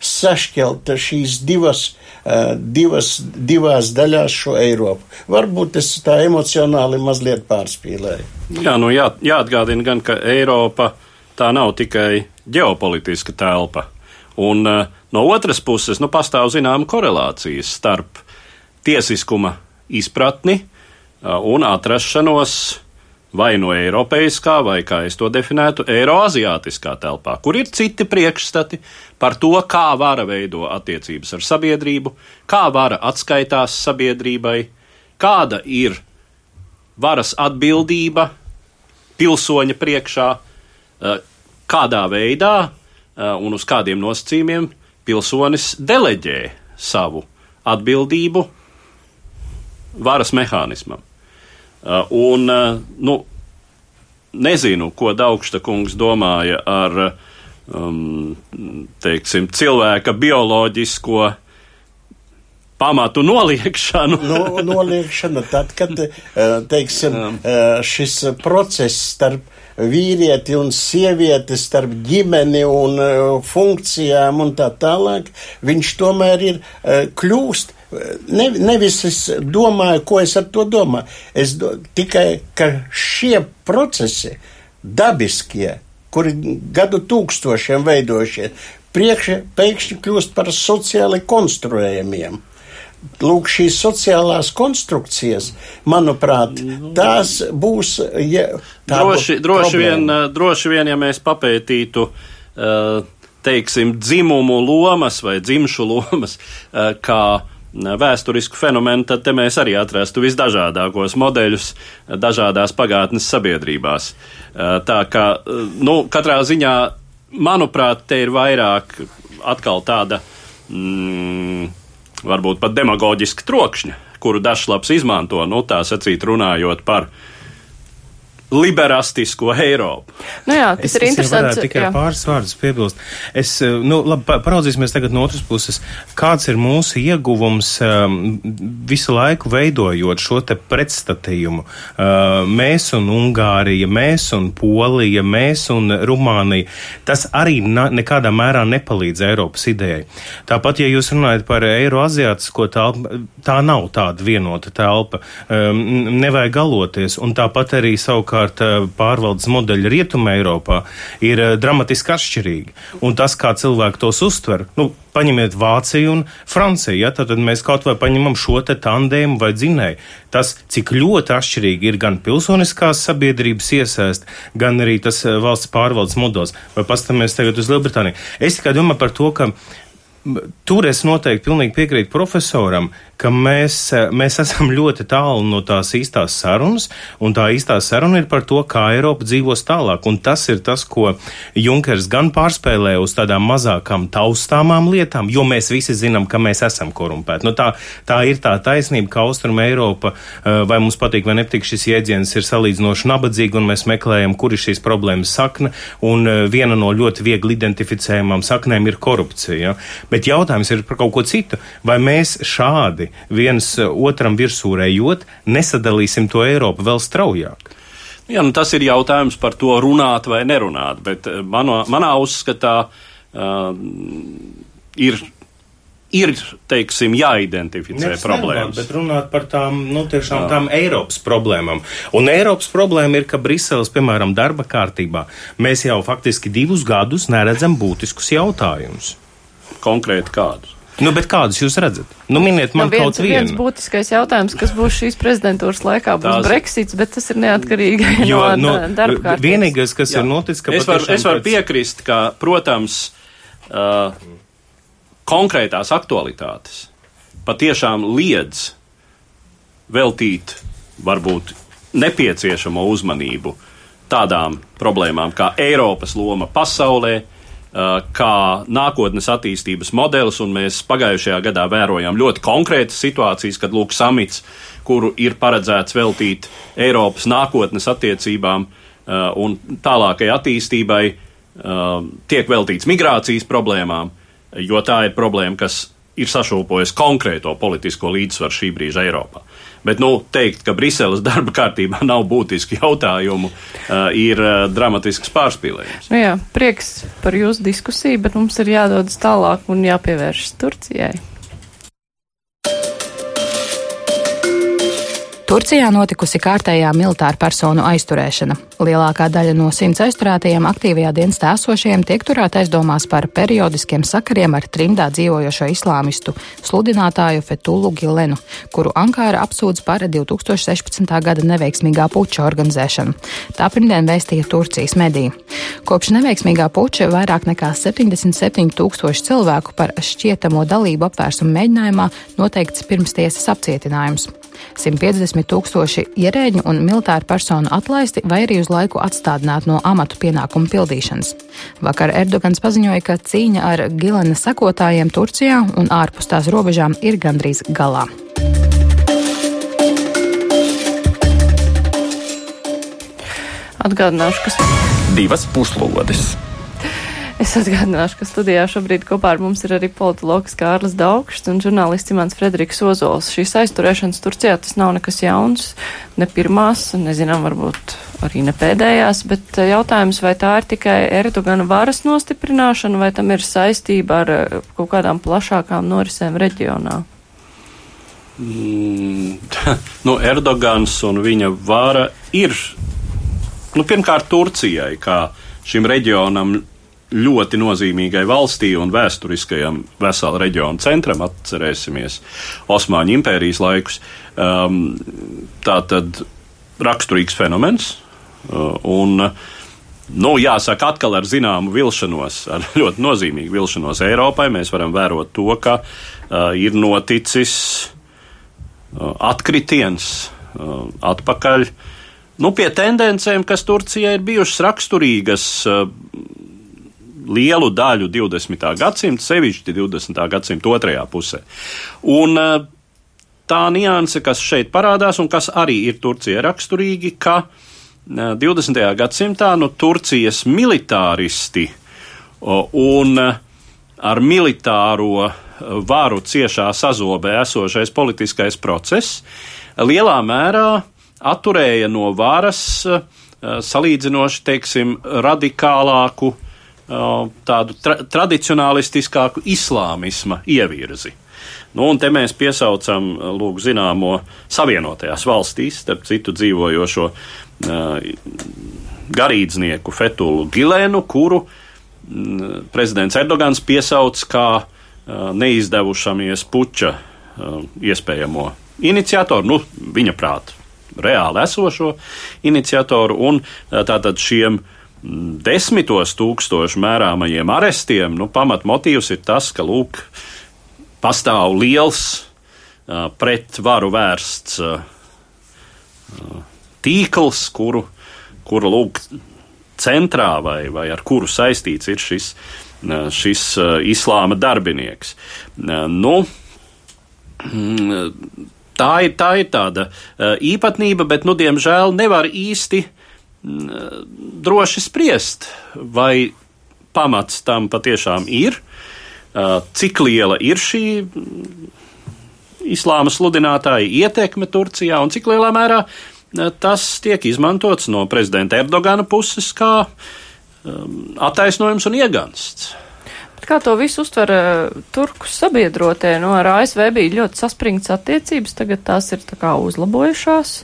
S4: sašķelt šīs divas, uh, divas, divās daļās šo Eiropu. Varbūt es tā emocionāli mazliet pārspīlēju.
S2: Jā, nu jā, jāatgādina gan, ka Eiropa tā nav tikai ģeopolitiska telpa. Un uh, no otras puses, nu, pastāv zināma korelācijas starp tiesiskuma izpratni, un atrašanos vai no eiropeiskā, vai kā es to definētu, eiroaziātiskā telpā, kur ir citi priekšstati par to, kā vara veido attiecības ar sabiedrību, kā vara atskaitās sabiedrībai, kāda ir varas atbildība pilsoņa priekšā, uh, kādā veidā uh, un uz kādiem nosacījumiem pilsonis deleģē savu atbildību varas mehānismam. Uh, un, uh, nu, nezinu, ko Daugšta kungs domāja ar um, teiksim, cilvēka bioloģisko pamatu noliekšanu.
S4: no, noliekšana tad, kad teiksim, šis process starp vīrieti un sievieti, starp ģimeni un funkcijām un tā tālāk, viņš tomēr ir kļūst. Ne, nevis es domāju, ko es ar to domāju. Es do, tikai, ka šie procesi, dabiskie, kuri gadu tūkstošiem veidojušies, priekšā pēkšņi kļūst par sociāli konstruējamiem. Lūk, šīs sociālās konstrukcijas, manuprāt, tās būs. Ja, tā
S2: droši, droši, vien, droši vien, ja mēs papētītu, teiksim, dzimumu lomas vai dzimšu lomas, kā vēsturisku fenomenu, tad te mēs arī atrastu visdažādākos modeļus dažādās pagātnes sabiedrībās. Tā kā, nu, katrā ziņā, manuprāt, te ir vairāk atkal tāda. Mm, varbūt pat demagoģiski trokšņa, kuru Dažslaps izmanto, nu tā sacīt, runājot par liberastisko Eiropu.
S1: Nu jā, tas
S5: es,
S1: ir interesants.
S5: Es tikai jā. pāris vārdus piebilst. Es, eh, nu, labi, paraudzīsimies tagad no otras puses. Kāds ir mūsu ieguvums um, visu laiku veidojot šo te pretstatījumu? Uh, mēs un Ungārija, mēs un Polija, mēs un Rumānija. Tas arī na, nekādā mērā nepalīdz Eiropas idejai. Tāpat, ja jūs runājat par Eiroaziātisko telpu, tā nav tāda vienota telpa. Um, nevajag galoties. Un tāpat arī savukārt savukārt eh, pārvaldes modeļi Rietumē Eiropā ir eh, dramatiski atšķirīgi. Un tas, kā cilvēki tos uztver, nu, paņemiet Vāciju un Franciju, ja, tad mēs kaut vai paņemam šo tandēmu vai dzinēju. Tas, cik ļoti atšķirīgi ir gan pilsoniskās sabiedrības iesaist, gan arī tas eh, valsts pārvaldes modelis. Vai pastamies tagad uz Lielbritāniju? Es tikai domāju par to, ka tur es noteikti pilnīgi piekrītu profesoram, ka mēs, eh, mēs esam ļoti tālu no tās īstās sarunas, un tā īstā saruna ir par to, kā Eiropa dzīvos tālāk. Un tas ir tas, ko Junkers gan pārspēlē uz tādām mazākām taustāmām lietām, jo mēs visi zinām, ka mēs esam korumpēti. Nu, tā, tā ir tā taisnība, ka Austrum Eiropa, eh, vai mums patīk vai nepatīk šis jēdziens, ir salīdzinoši nabadzīga, un mēs meklējam, kur ir šīs problēmas sakne, un eh, viena no ļoti viegli identificējumām saknēm ir korupcija. Ja? Bet jautājums ir par kaut ko citu. Vai mēs šādi labi viens eh, otram virsū ejot, nesadalīsim to Eiropu vēl straujāk.
S2: Jā, nu tas ir jautājums par to runāt vai nerunāt, bet eh, mano, manā uzskatā uh, ir ir, teiksim, jāidentificē
S5: Nevis
S2: problēmas.
S5: Nerunāt, bet runāt par tām, nu, tiešām Jā. tām Eiropas problēmām. Un Eiropas problēma ir, ka Briseles, piemēram, darba kārtībā mēs jau faktiski divus gadus neredzam būtiskus jautājumus.
S2: Konkrēti kādus?
S5: Nu, bet kādus jūs redzat? Nu, miniet man nu, viens, kaut vienu.
S1: Viens būtiskais jautājums, kas būs šīs prezidentūras laikā, būs Tās... Brexits, bet tas ir neatkarīgi jo, no, no darba kārtības.
S5: Vienīgais, kas Jā. ir noticis, ka...
S2: Es varu var pēc... piekrist, ka, protams, uh, konkrētās aktualitātes patiešām liedz veltīt varbūt nepieciešamo uzmanību tādām problēmām kā Eiropas loma pasaulē, Uh, kā nākotnes attīstības modelis, un mēs pagājušajā gadā vērojām ļoti konkrētas situācijas, kad lūk samits, kuru ir paredzēts veltīt Eiropas nākotnes attiecībām uh, un tālākai attīstībai, uh, tiek veltīts migrācijas problēmām, jo tā ir problēma, kas ir sašūpojusi konkrēto politisko līdzsvaru šī brīža Eiropā. Bet nu, teikt, ka Briseles darba kārtībā nav būtiski jautājumu, uh, ir uh, dramatisks pārspīlējums.
S1: Nu jā, prieks par jūsu diskusiju, bet mums ir jādodas tālāk un jāpievēršas Turcijai.
S3: Turcijā notikusi kārtējā militāra personu aizturēšana. Lielākā daļa no simts aizturētajiem aktīvajā dienestā esošajiem tiek turēti aizdomās par periodiskiem sakariem ar trimdā dzīvojošo islāmistu sludinātāju Fetulu Gilenu, kuru Ankāra apsūdz par 2016. gada neveiksmīgā puča organizēšanu. Tā pirmdien vēstīja Turcijas mediji. Kopš neveiksmīgā puča vairāk nekā 77 tūkstoši cilvēku par šķietamo dalību apvērsumu mēģinājumā noteikts pirmstiesas apcietinājums. 150 tūkstoši ierēģu un militāru personu atlaisti vai arī uz laiku atstādināti no amatu pienākumu pildīšanas. Vakar Erdogans paziņoja, ka cīņa ar Gilena sekotājiem Turcijā un ārpus tās robežām ir gandrīz galā.
S1: Atgādināšu, ka
S7: divas puslodes.
S1: Es atgādināšu, ka studijā šobrīd kopā ar mums ir arī politologs Kārlis Daugšs un žurnālists Imants Frederiks Ozols. Šīs aizturēšanas Turcijā tas nav nekas jauns, ne pirmās, nezinām, varbūt arī ne pēdējās, bet eh, jautājums, vai tā ir tikai Erdogana varas nostiprināšana, vai tam ir saistība ar eh, kaut kādām plašākām norisēm reģionā?
S2: Mm, nu, Erdogans un viņa vara ir, nu, pirmkārt, Turcijai, kā šim reģionam ļoti nozīmīgai valstī un vēsturiskajam vesela reģiona centram, atcerēsimies Osmaņu impērijas laikus. Um, tā tad raksturīgs fenomens. Uh, un, nu, jāsaka, atkal ar zināmu vilšanos, ar ļoti nozīmīgu vilšanos Eiropai, mēs varam vērot to, ka uh, ir noticis uh, atkritiens uh, atpakaļ. Nu, pie tendencēm, kas Turcijai ir bijušas raksturīgas, uh, lielu daļu 20. gadsimta, sevišķi 20. gadsimta otrajā pusē. Un eh, tā nianse, kas šeit parādās un kas arī ir Turcijai raksturīgi, ka 20. Eh, gadsimtā nu, Turcijas militāristi un eh, ar militāro varu ciešā sazobē esošais politiskais process lielā mērā atturēja no varas salīdzinoši, teiksim, radikālāku tādu tra tradicionālistiskāku islāmisma ievirzi. Nu, un te mēs piesaucam lūk, zināmo savienotajās valstīs, starp citu dzīvojošo garīdznieku Fetulu Gilēnu, kuru prezidents Erdogans piesauc kā neizdevušamies puča iespējamo iniciatoru, nu, viņa prāt, reāli esošo iniciatoru, un tātad šiem uh, desmitos tūkstošu mērāmajiem arestiem, nu, pamatmotīvs ir tas, ka lūk, pastāv liels uh, pret varu vērsts tīkls, kuru, kuru lūk, centrā vai, vai ar kuru saistīts ir šis, šis islāma darbinieks. Nu, mm, tā ir, tā ir tāda īpatnība, bet, nu, diemžēl nevar īsti droši spriest, vai pamats tam patiešām ir, cik liela ir šī islāma sludinātāja ietekme Turcijā un cik lielā mērā tas tiek izmantots no prezidenta Erdogana puses kā attaisnojums un iegansts.
S1: Kā to visu uztver uh, turku sabiedrotē? Nu, ar ASV bija ļoti saspringts attiecības, tagad tās ir tā kā uzlabojušās.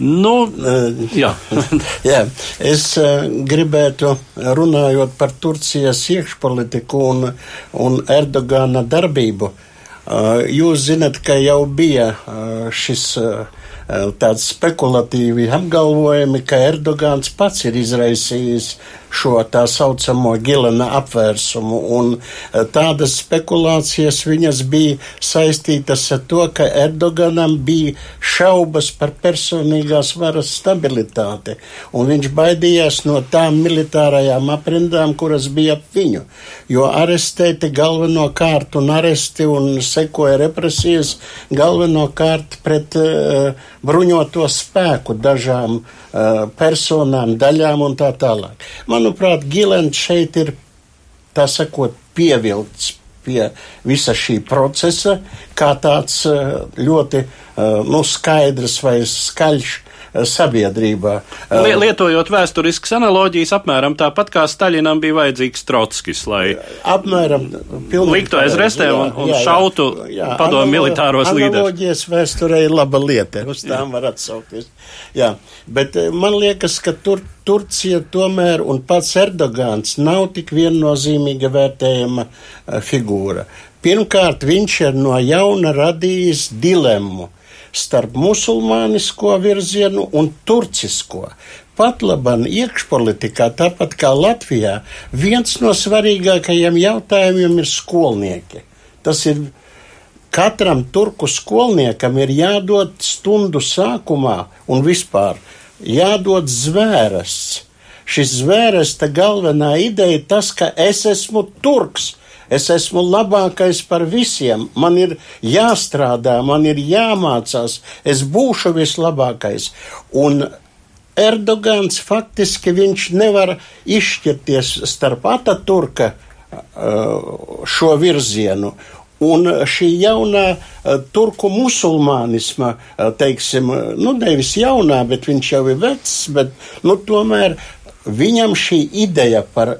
S2: Nu, jā.
S4: jā, es gribētu, runājot par Turcijas iekšpolitiku un, un Erdogana darbību, jūs zinat, ka jau bija šis tāds spekulatīvi apgalvojumi, ka Erdogans pats ir izraisījis šo tā saucamo Gilena apvērsumu, un eh, tādas spekulācijas viņas bija saistītas ar to, ka Erdoganam bija šaubas par personīgās varas stabilitāti, un viņš baidījās no tām militārajām aprindām, kuras bija ap viņu, jo arestēti galvenokārt un aresti un sekoja represijas galvenokārt pret uh, bruņoto spēku dažām uh, personām, daļām un tā tālāk. Man manuprāt, Gilens šeit ir tā sakot pievilkts pie visa šī procesa, kā tāds eh, ļoti eh, nu, skaidrs vai skaļš sabiedrībā.
S2: Eh, lietojot vēsturiskas analoģijas, apmēram tāpat kā Staļinam bija vajadzīgs Trotskis, lai
S4: apmēram,
S2: liktu aiz restēm un, un jā, jā, šautu jā, padomu militāros līderus.
S4: Analoģijas vēsturē ir laba lieta, uz tām var atsaukties. Jā, bet eh, man liekas, ka tur, Turcija tomēr un pats Erdogans nav tik viennozīmīga vērtējama figūra. Pirmkārt, viņš ir no jauna radījis dilemmu starp musulmānisko virzienu un turcisko. Pat labam iekšpolitikā, tāpat kā Latvijā, viens no svarīgākajiem jautājumiem ir skolnieki. Tas ir katram turku skolniekam ir jādod stundu sākumā un vispār jādod zvērests. Šis zvēresta galvenā ideja ir tas, ka es esmu turks. Es esmu labākais par visiem. Man ir jāstrādā, man ir jāmācās. Es būšu vislabākais. Un Erdogans faktiski viņš nevar izšķirties starp Ataturka uh, šo virzienu Un šī jaunā uh, turku musulmanisma, uh, teiksim, nu nevis jaunā, bet viņš jau ir vecs, bet nu, tomēr viņam šī ideja par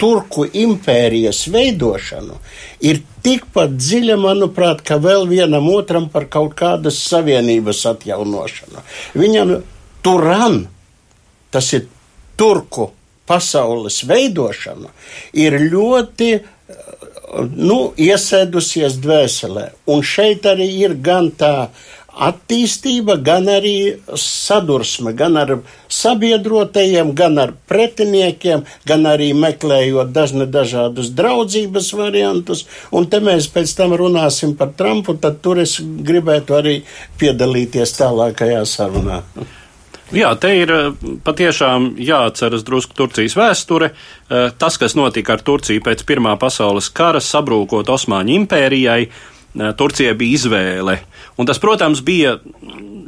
S4: turku impērijas veidošanu ir tikpat dziļa, manuprāt, kā vēl vienam otram par kaut kādas savienības atjaunošanu. Viņam turan, tas ir turku pasaules veidošana, ir ļoti nu, iesēdusies dvēselē. Un šeit arī ir gan tā attīstība, gan arī sadursme, gan ar sabiedrotajiem, gan ar pretiniekiem, gan arī meklējot dažne dažādus draudzības variantus. Un te mēs pēc tam runāsim par Trumpu, tad tur es gribētu arī piedalīties tālākajā sarunā.
S2: Jā, te ir eh, patiešām jāatceras drusku Turcijas vēsture. Eh, tas, kas notika ar Turciju pēc Pirmā pasaules kara, sabrūkot Osmaņu impērijai, eh, Turcijai bija izvēle. Un tas, protams, bija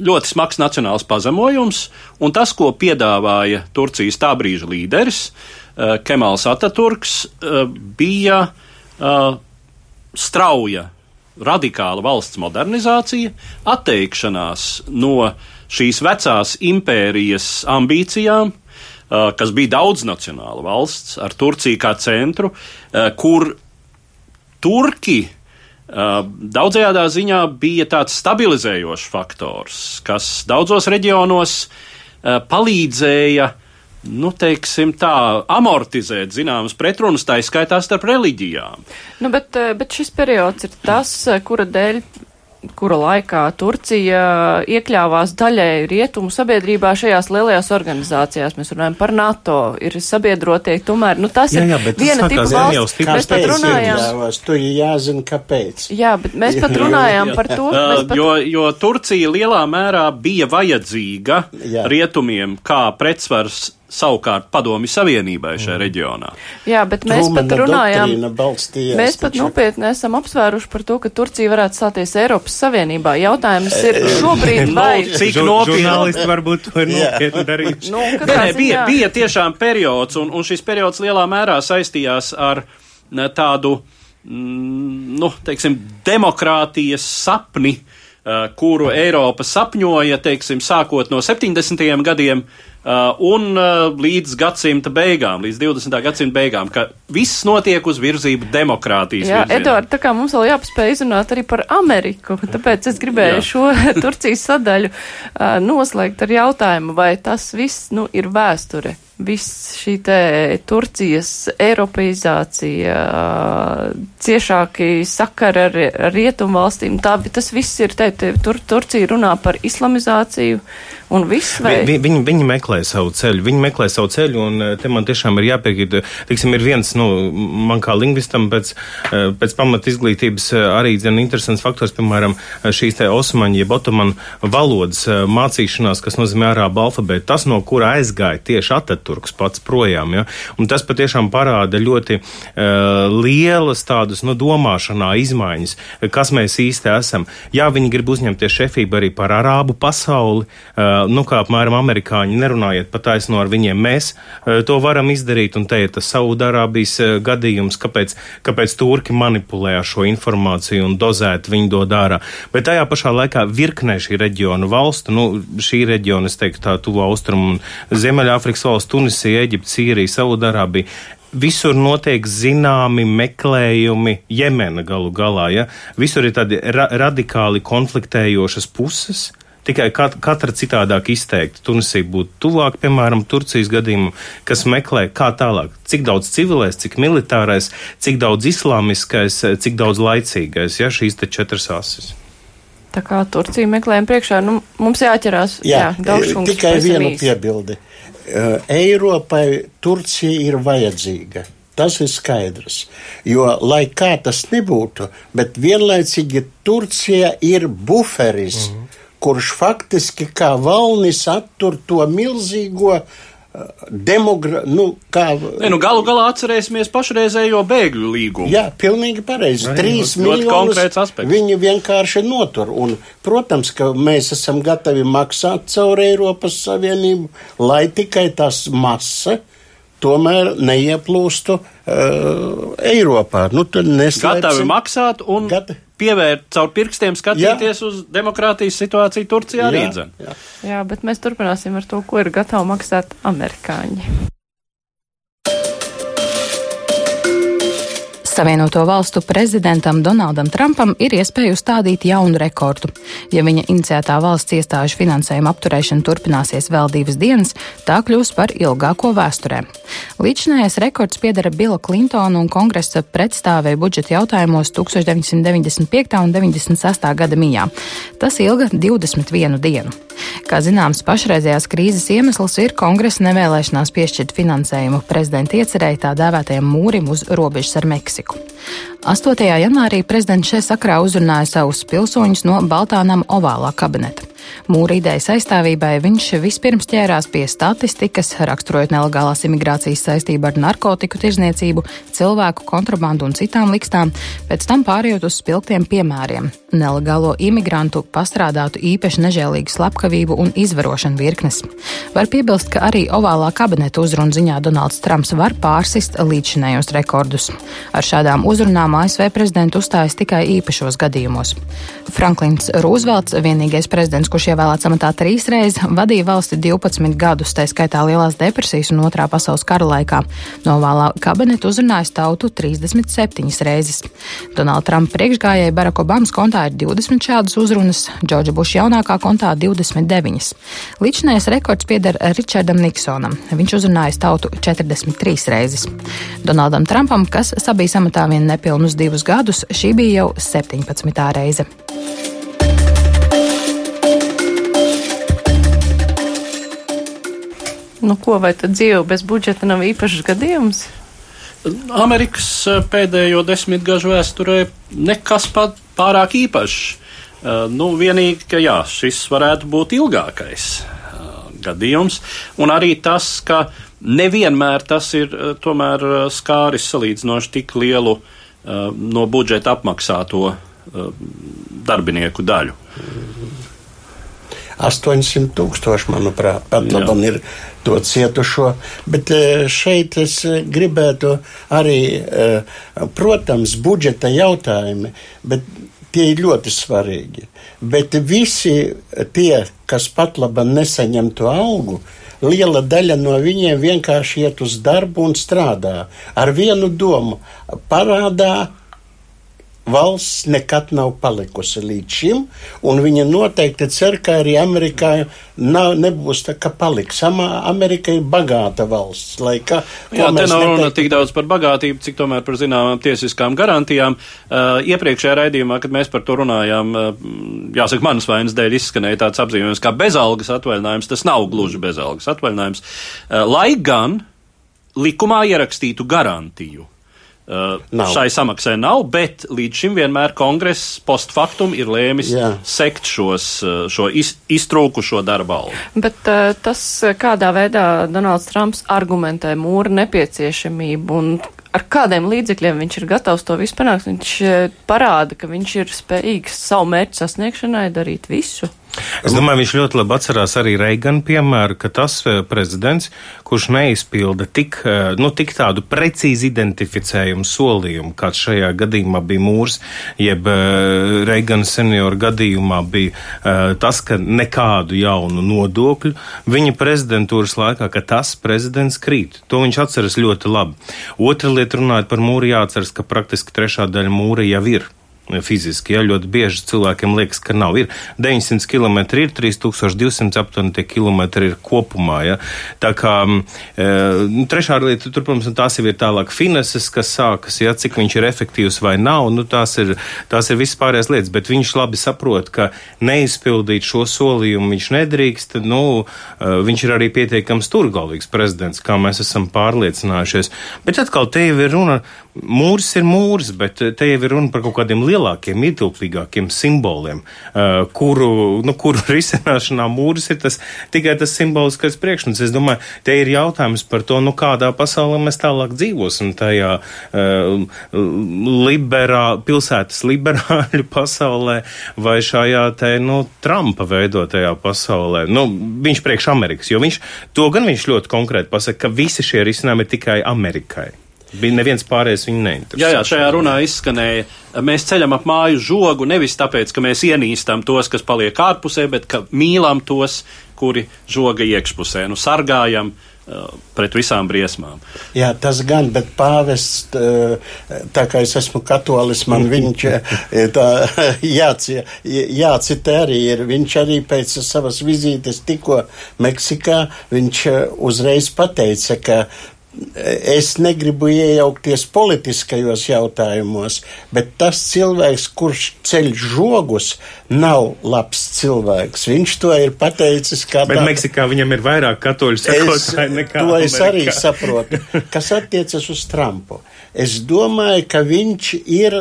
S2: ļoti smags nacionāls pazemojums, un tas, ko piedāvāja Turcijas tā brīža līderis, Kemāls Ataturks, bija strauja, radikāla valsts modernizācija, atteikšanās no šīs vecās impērijas ambīcijām, kas bija daudznacionāla valsts ar Turciju kā centru, kur Turki daudzajā ziņā bija tāds stabilizējošs faktors, kas daudzos reģionos palīdzēja nu, teiksim, tā, amortizēt zināmas pretrunas, tā izskaitā starp reliģijām.
S1: Nu, bet, bet šis periods ir tas, kura dēļ kura laikā Turcija iekļāvās daļēji rietumu sabiedrībā šajās lielajās organizācijās. Mēs runājam par NATO, ir sabiedrotie, tomēr, nu tas jā, jā, ir viena tipa valsts.
S4: Mēs pat runājām. Tur ir jāzina, kāpēc.
S1: Jā, bet mēs pat runājām par to.
S2: Pat... Jo, jo Turcija lielā mērā bija vajadzīga jā. rietumiem kā pretsvars savukārt padomi savienībai šajā mm. reģionā.
S1: Jā, bet mēs Trumena pat runājām, mēs pat nopietni esam apsvēruši par to, ka Turcija varētu stāties Eiropas Savienībā. Jautājums ir šobrīd vai.
S2: Cik nopietni?
S5: Varbūt to ir nopietni darījuši.
S1: Nu,
S2: Nē, bija, bija tiešām periods, un, un šis periods lielā mērā saistījās ar tādu, mm, nu, teiksim, demokrātijas sapni, uh, kuru Eiropa sapņoja, teiksim, sākot no 70. gadiem, un uh, līdz gadsimta beigām, līdz 20. gadsimta beigām, ka viss notiek uz virzību demokrātijas.
S1: Jā, Eduard, tā kā mums vēl jāpaspēj izrunāt arī par Ameriku, tāpēc es gribēju Jā. šo Turcijas sadaļu uh, noslēgt ar jautājumu, vai tas viss, nu, ir vēsture viss šī te Turcijas eiropeizācija, ciešāki sakari ar, rietumu valstīm, tā, tas viss ir, te, te tur, Turcija runā par islamizāciju un viss vai?
S5: Vi, viņi, viņi meklē savu ceļu, viņi meklē savu ceļu un te man tiešām ir jāpiekrīt, teiksim, ir viens, nu, man kā lingvistam pēc, pēc pamat izglītības arī, zin, interesants faktors, piemēram, šīs te osmaņu, jeb otomanu valodas mācīšanās, kas nozīmē arābu alfabētu, tas, no kura aizgāja tieši atat Atatürks pats projām. Ja? Un tas patiešām parāda ļoti uh, lielas tādas nu, domāšanā izmaiņas, kas mēs īsti esam. Jā, viņi grib uzņemties šefību arī par arābu pasauli, uh, nu kā apmēram amerikāņi, nerunājiet pat taisno ar viņiem. Mēs uh, to varam izdarīt, un te ir tas Saudārābijas uh, gadījums, kāpēc, kāpēc turki manipulē ar šo informāciju un dozēt viņi to dara. Bet tajā pašā laikā virknē šī reģiona valstu, nu, šī reģiona, es teiktu, tā tuvo austrumu un Ziemeļāfrikas valstu Tunisija, Eģipte, Sīrija, Saudārābija. Visur notiek zināmi meklējumi, Jemena galu galā. Ja? Visur ir tādi ra radikāli konfliktējošas puses. Tikai kat, katra citādāk izteikti. Tunisija būtu tuvāk, piemēram, Turcijas gadījumam, kas meklē, kā tālāk, cik daudz civilais, cik militārais, cik daudz islāmiskais, cik daudz laicīgais, ja šīs te četras asis.
S1: Tā kā Turcija meklējuma priekšā, nu, mums jāķerās.
S4: Jā, jā tikai vienu piebildi. Uh, Eiropai Turcija ir vajadzīga. Tas ir skaidrs. Jo, lai kā tas nebūtu, bet vienlaicīgi Turcija ir buferis, mm -hmm. Kurš faktiski kā valnis attur to milzīgo demogra... Nu, kā...
S2: ne, nu, galu galā atcerēsimies pašreizējo bēgļu līgumu.
S4: Jā, pilnīgi pareizi. Trīs miljonus viņi vienkārši notur. Un, protams, ka mēs esam gatavi maksāt caur Eiropas Savienību, lai tikai tas masa tomēr neieplūstu uh, Eiropā. Nu,
S2: Gatavi maksāt un Gata pievērt caur pirkstiem, skatīties jā. uz demokrātijas situāciju Turcijā arī. Jā, jā.
S1: jā, bet mēs turpināsim ar to, ko ir gatavi maksāt amerikāņi.
S3: Savienoto valstu prezidentam Donaldam Trumpam ir iespēja uzstādīt jaunu rekordu. Ja viņa iniciētā valsts iestāžu finansējuma apturēšana turpināsies vēl divas dienas, tā kļūs par ilgāko vēsturē. Līdzinājais rekords piedara Bila Klintona un kongresa pretstāvēja budžeta jautājumos 1995. un 96. gada mijā. Tas ilga 21 dienu. Kā zināms, pašreizējās krīzes iemesls ir kongresa nevēlēšanās piešķirt finansējumu prezidenta iecerēja tā dēvētajam mūrim uz robežas ar Meksiku. 8. janvārī prezidents šajā sakrā uzrunāja savus pilsoņus no Baltānam ovālā kabineta. Mūra idejas aizstāvībai viņš vispirms ķērās pie statistikas, raksturojot nelegālās imigrācijas saistību ar narkotiku tirzniecību, cilvēku kontrabandu un citām likstām, pēc tam pārējot uz spilgtiem piemēriem - nelegālo imigrantu pastrādātu īpaši nežēlīgu slepkavību un izvarošanu virknes. Var piebilst, ka arī ovālā kabineta uzrunu ziņā Donalds Trumps var pārsist līdzinējos rekordus. Ar šādām uzrunām ASV prezidentu uzstājas tikai īpašos gadījumos. Franklins Rūzvelts, vienīgais prezidents, kurš ievēlēts amatā trīs reizes, vadīja valsti 12 gadus, tā skaitā Lielās depresijas un Otrā pasaules kara laikā. No vālā kabineta uzrunājis tautu 37 reizes. Donalda Trumpa priekšgājēji Barack Obamas kontā ir 20 šādas uzrunas, Džordža Buša jaunākā kontā 29. Līdzinājais rekords pieder Richardam Niksonam. Viņš uzrunājis tautu 43 reizes. Donaldam Trumpam, kas sabijis amatā vien nepilnus divus gadus, šī bija jau 17. reize.
S1: Nu, ko vai tad dzīve bez budžeta nav īpašs gadījums?
S2: Amerikas pēdējo desmitgažu vēsturē nekas pat pārāk īpašs. Nu, vienīgi, ka jā, šis varētu būt ilgākais gadījums, un arī tas, ka nevienmēr tas ir tomēr skāris salīdzinoši tik lielu no budžeta apmaksāto darbinieku daļu.
S4: 800 tūkstoši, manuprāt, pat labam ir to cietušo. Bet e, šeit es gribētu arī, e, protams, budžeta jautājumi, bet tie ir ļoti svarīgi. Bet visi tie, kas pat labam nesaņem to algu, liela daļa no viņiem vienkārši iet uz darbu un strādā ar vienu domu - parādā valsts nekad nav palikusi līdz šim, un viņa noteikti cer, ka arī Amerikā nav, nebūs tā, ka paliks. Amerika ir bagāta valsts. Lai kā,
S2: Jā, te nav runa tik daudz par bagātību, cik tomēr par zināmām tiesiskām garantijām. Uh, iepriekšējā raidījumā, kad mēs par to runājām, uh, jāsaka, manas vainas dēļ izskanēja tāds apzīmējums kā bezalgas atvaļinājums. Tas nav gluži bezalgas atvaļinājums. Uh, lai gan likumā ierakstītu garantiju Uh, nav. Šai samaksai nav, bet līdz šim vienmēr kongress postfaktum ir lēmis Jā. sekt šos, uh, šo iz, iztrūkušo darba algu.
S1: Bet uh, tas, kādā veidā Donalds Trumps argumentē mūra nepieciešamību un ar kādiem līdzekļiem viņš ir gatavs to visu panākt, viņš uh, parāda, ka viņš ir spējīgs savu mērķu sasniegšanai darīt visu.
S5: Es domāju, viņš ļoti labi atcerās arī Reigana piemēru, ka tas eh, prezidents, kurš neizpilda tik, eh, nu, tik tādu precīzi identificējumu solījumu, kāds šajā gadījumā bija mūrs, jeb Reigana senioru gadījumā bija tas, ka nekādu jaunu nodokļu viņa prezidentūras laikā, ka tas prezidents krīt. To viņš atceras ļoti labi. Otra lieta runājot par mūru jāatceras, ka praktiski trešā daļa mūra jau ir fiziski. Ja, ļoti bieži cilvēkiem liekas, ka nav. Ir 900 km, ir 3200 aptuveni tie kilometri ir kopumā. Ja. Tā kā e, trešā lieta, tur, protams, tās jau ir tālāk fineses, kas sākas, ja, cik viņš ir efektīvs vai nav. Nu, tās, ir, tās ir visas pārējās lietas, bet viņš labi saprot, ka neizpildīt šo solījumu viņš nedrīkst. Nu, e, viņš ir arī pietiekams turgalvīgs prezidents, kā mēs esam pārliecinājušies. Bet atkal te jau ir runa, mūrs ir mūrs, bet te jau ir runa par kaut kādiem lielākiem, ietilpīgākiem simboliem, uh, kuru, nu, kuru risināšanā mūris ir tas, tikai tas simboliskais priekšmets. Es domāju, te ir jautājums par to, nu, kādā pasaulē mēs tālāk dzīvosim tajā uh, liberā, pilsētas liberāļu pasaulē vai šajā te, nu, Trumpa veidotajā pasaulē. Nu, viņš priekš Amerikas, jo viņš to gan viņš ļoti konkrēti pasaka, ka visi šie risinājumi ir tikai Amerikai. Bija neviens pārējais viņu neinteresē.
S2: Jā, jā, šajā runā izskanēja, mēs ceļam ap māju žogu nevis tāpēc, ka mēs ienīstam tos, kas paliek ārpusē, bet ka mīlam tos, kuri žoga iekšpusē, nu sargājam uh, pret visām briesmām.
S4: Jā, tas gan, bet pāvests, uh, tā kā es esmu katolis, man viņš uh, tā jāci, jācitē arī ir. Viņš arī pēc savas vizītes tikko Meksikā, viņš uzreiz pateica, ka es negribu iejaukties politiskajos jautājumos, bet tas cilvēks, kurš ceļ žogus, nav labs cilvēks. Viņš to ir pateicis kā
S5: tāds. Bet tā... Meksikā viņam ir vairāk katoļu sekotāju nekā.
S4: To es Amerikā. arī saprotu. Kas attiecas uz Trumpu? Es domāju, ka viņš ir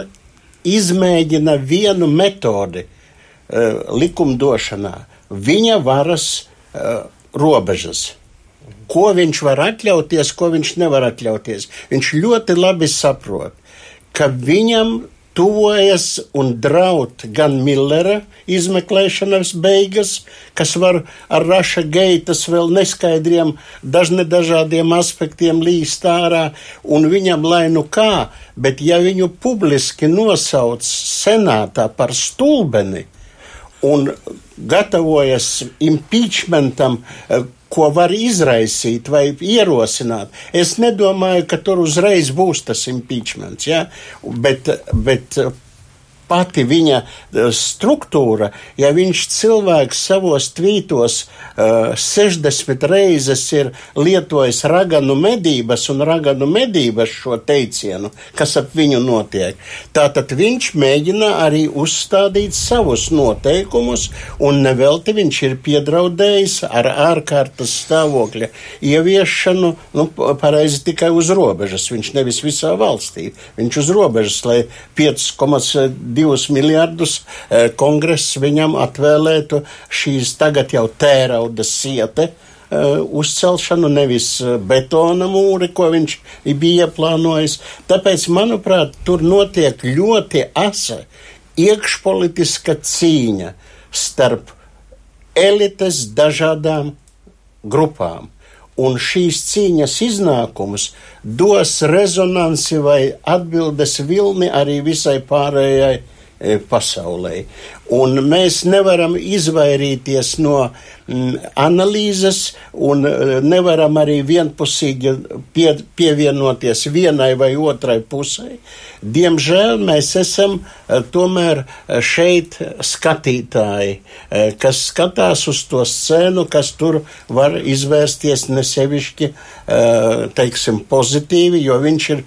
S4: izmēģina vienu metodi uh, likumdošanā. Viņa varas uh, robežas ko viņš var atļauties, ko viņš nevar atļauties. Viņš ļoti labi saprot, ka viņam tuvojas un draud gan Millera izmeklēšanas beigas, kas var ar raša geitas vēl neskaidriem, dažne dažādiem aspektiem līst ārā, un viņam lai nu kā, bet ja viņu publiski nosauc senātā par stulbeni un gatavojas impeachmentam, ko var izraisīt vai ierosināt. Es nedomāju, ka tur uzreiz būs tas impeachments, ja? bet, bet pati viņa e, struktūra, ja viņš cilvēks savos tvītos uh, e, 60 reizes ir lietojis raganu medības un raganu medības šo teicienu, kas ap viņu notiek, tātad viņš mēģina arī uzstādīt savus noteikumus, un nevelti viņš ir piedraudējis ar ārkārtas stāvokļa ieviešanu, nu, pareizi tikai uz robežas, viņš nevis visā valstī, viņš uz robežas, lai 5,2 divus miljardus eh, kongress viņam atvēlētu šīs tagad jau tērauda siete eh, uzcelšanu, nevis eh, betona mūri, ko viņš bija ieplānojis. Tāpēc, manuprāt, tur notiek ļoti asa iekšpolitiska cīņa starp elites dažādām grupām un šīs cīņas iznākums dos rezonanci vai atbildes vilni arī visai pārējai pasaulē. Un mēs nevaram izvairīties no mm, analīzes un e, nevaram arī vienpusīgi pie, pievienoties vienai vai otrai pusē. Diemžēl mēs esam e, tomēr šeit skatītāji, e, kas skatās uz to scēnu, kas tur var izvērsties nesevišķi, teiksim, pozitīvi, jo viņš ir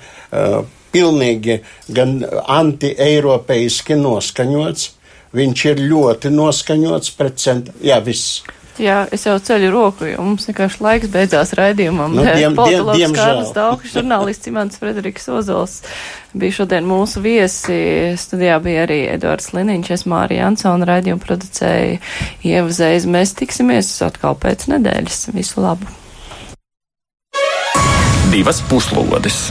S4: pilnīgi gan anti-eiropeiski noskaņots viņš ir ļoti noskaņots pret centru. Jā, viss.
S1: Jā, es jau ceļu roku, jo mums vienkārši laiks beidzās raidījumam.
S4: Nu, diem, diem, diemžēl.
S1: Daugš, žurnālists Imants Frederiks Ozols bija šodien mūsu viesi. Studijā bija arī Edvards Liniņš, es Mārija Ansona raidījumu producēju Ievazējas. Mēs tiksimies atkal pēc nedēļas. Visu labu! Divas puslodes!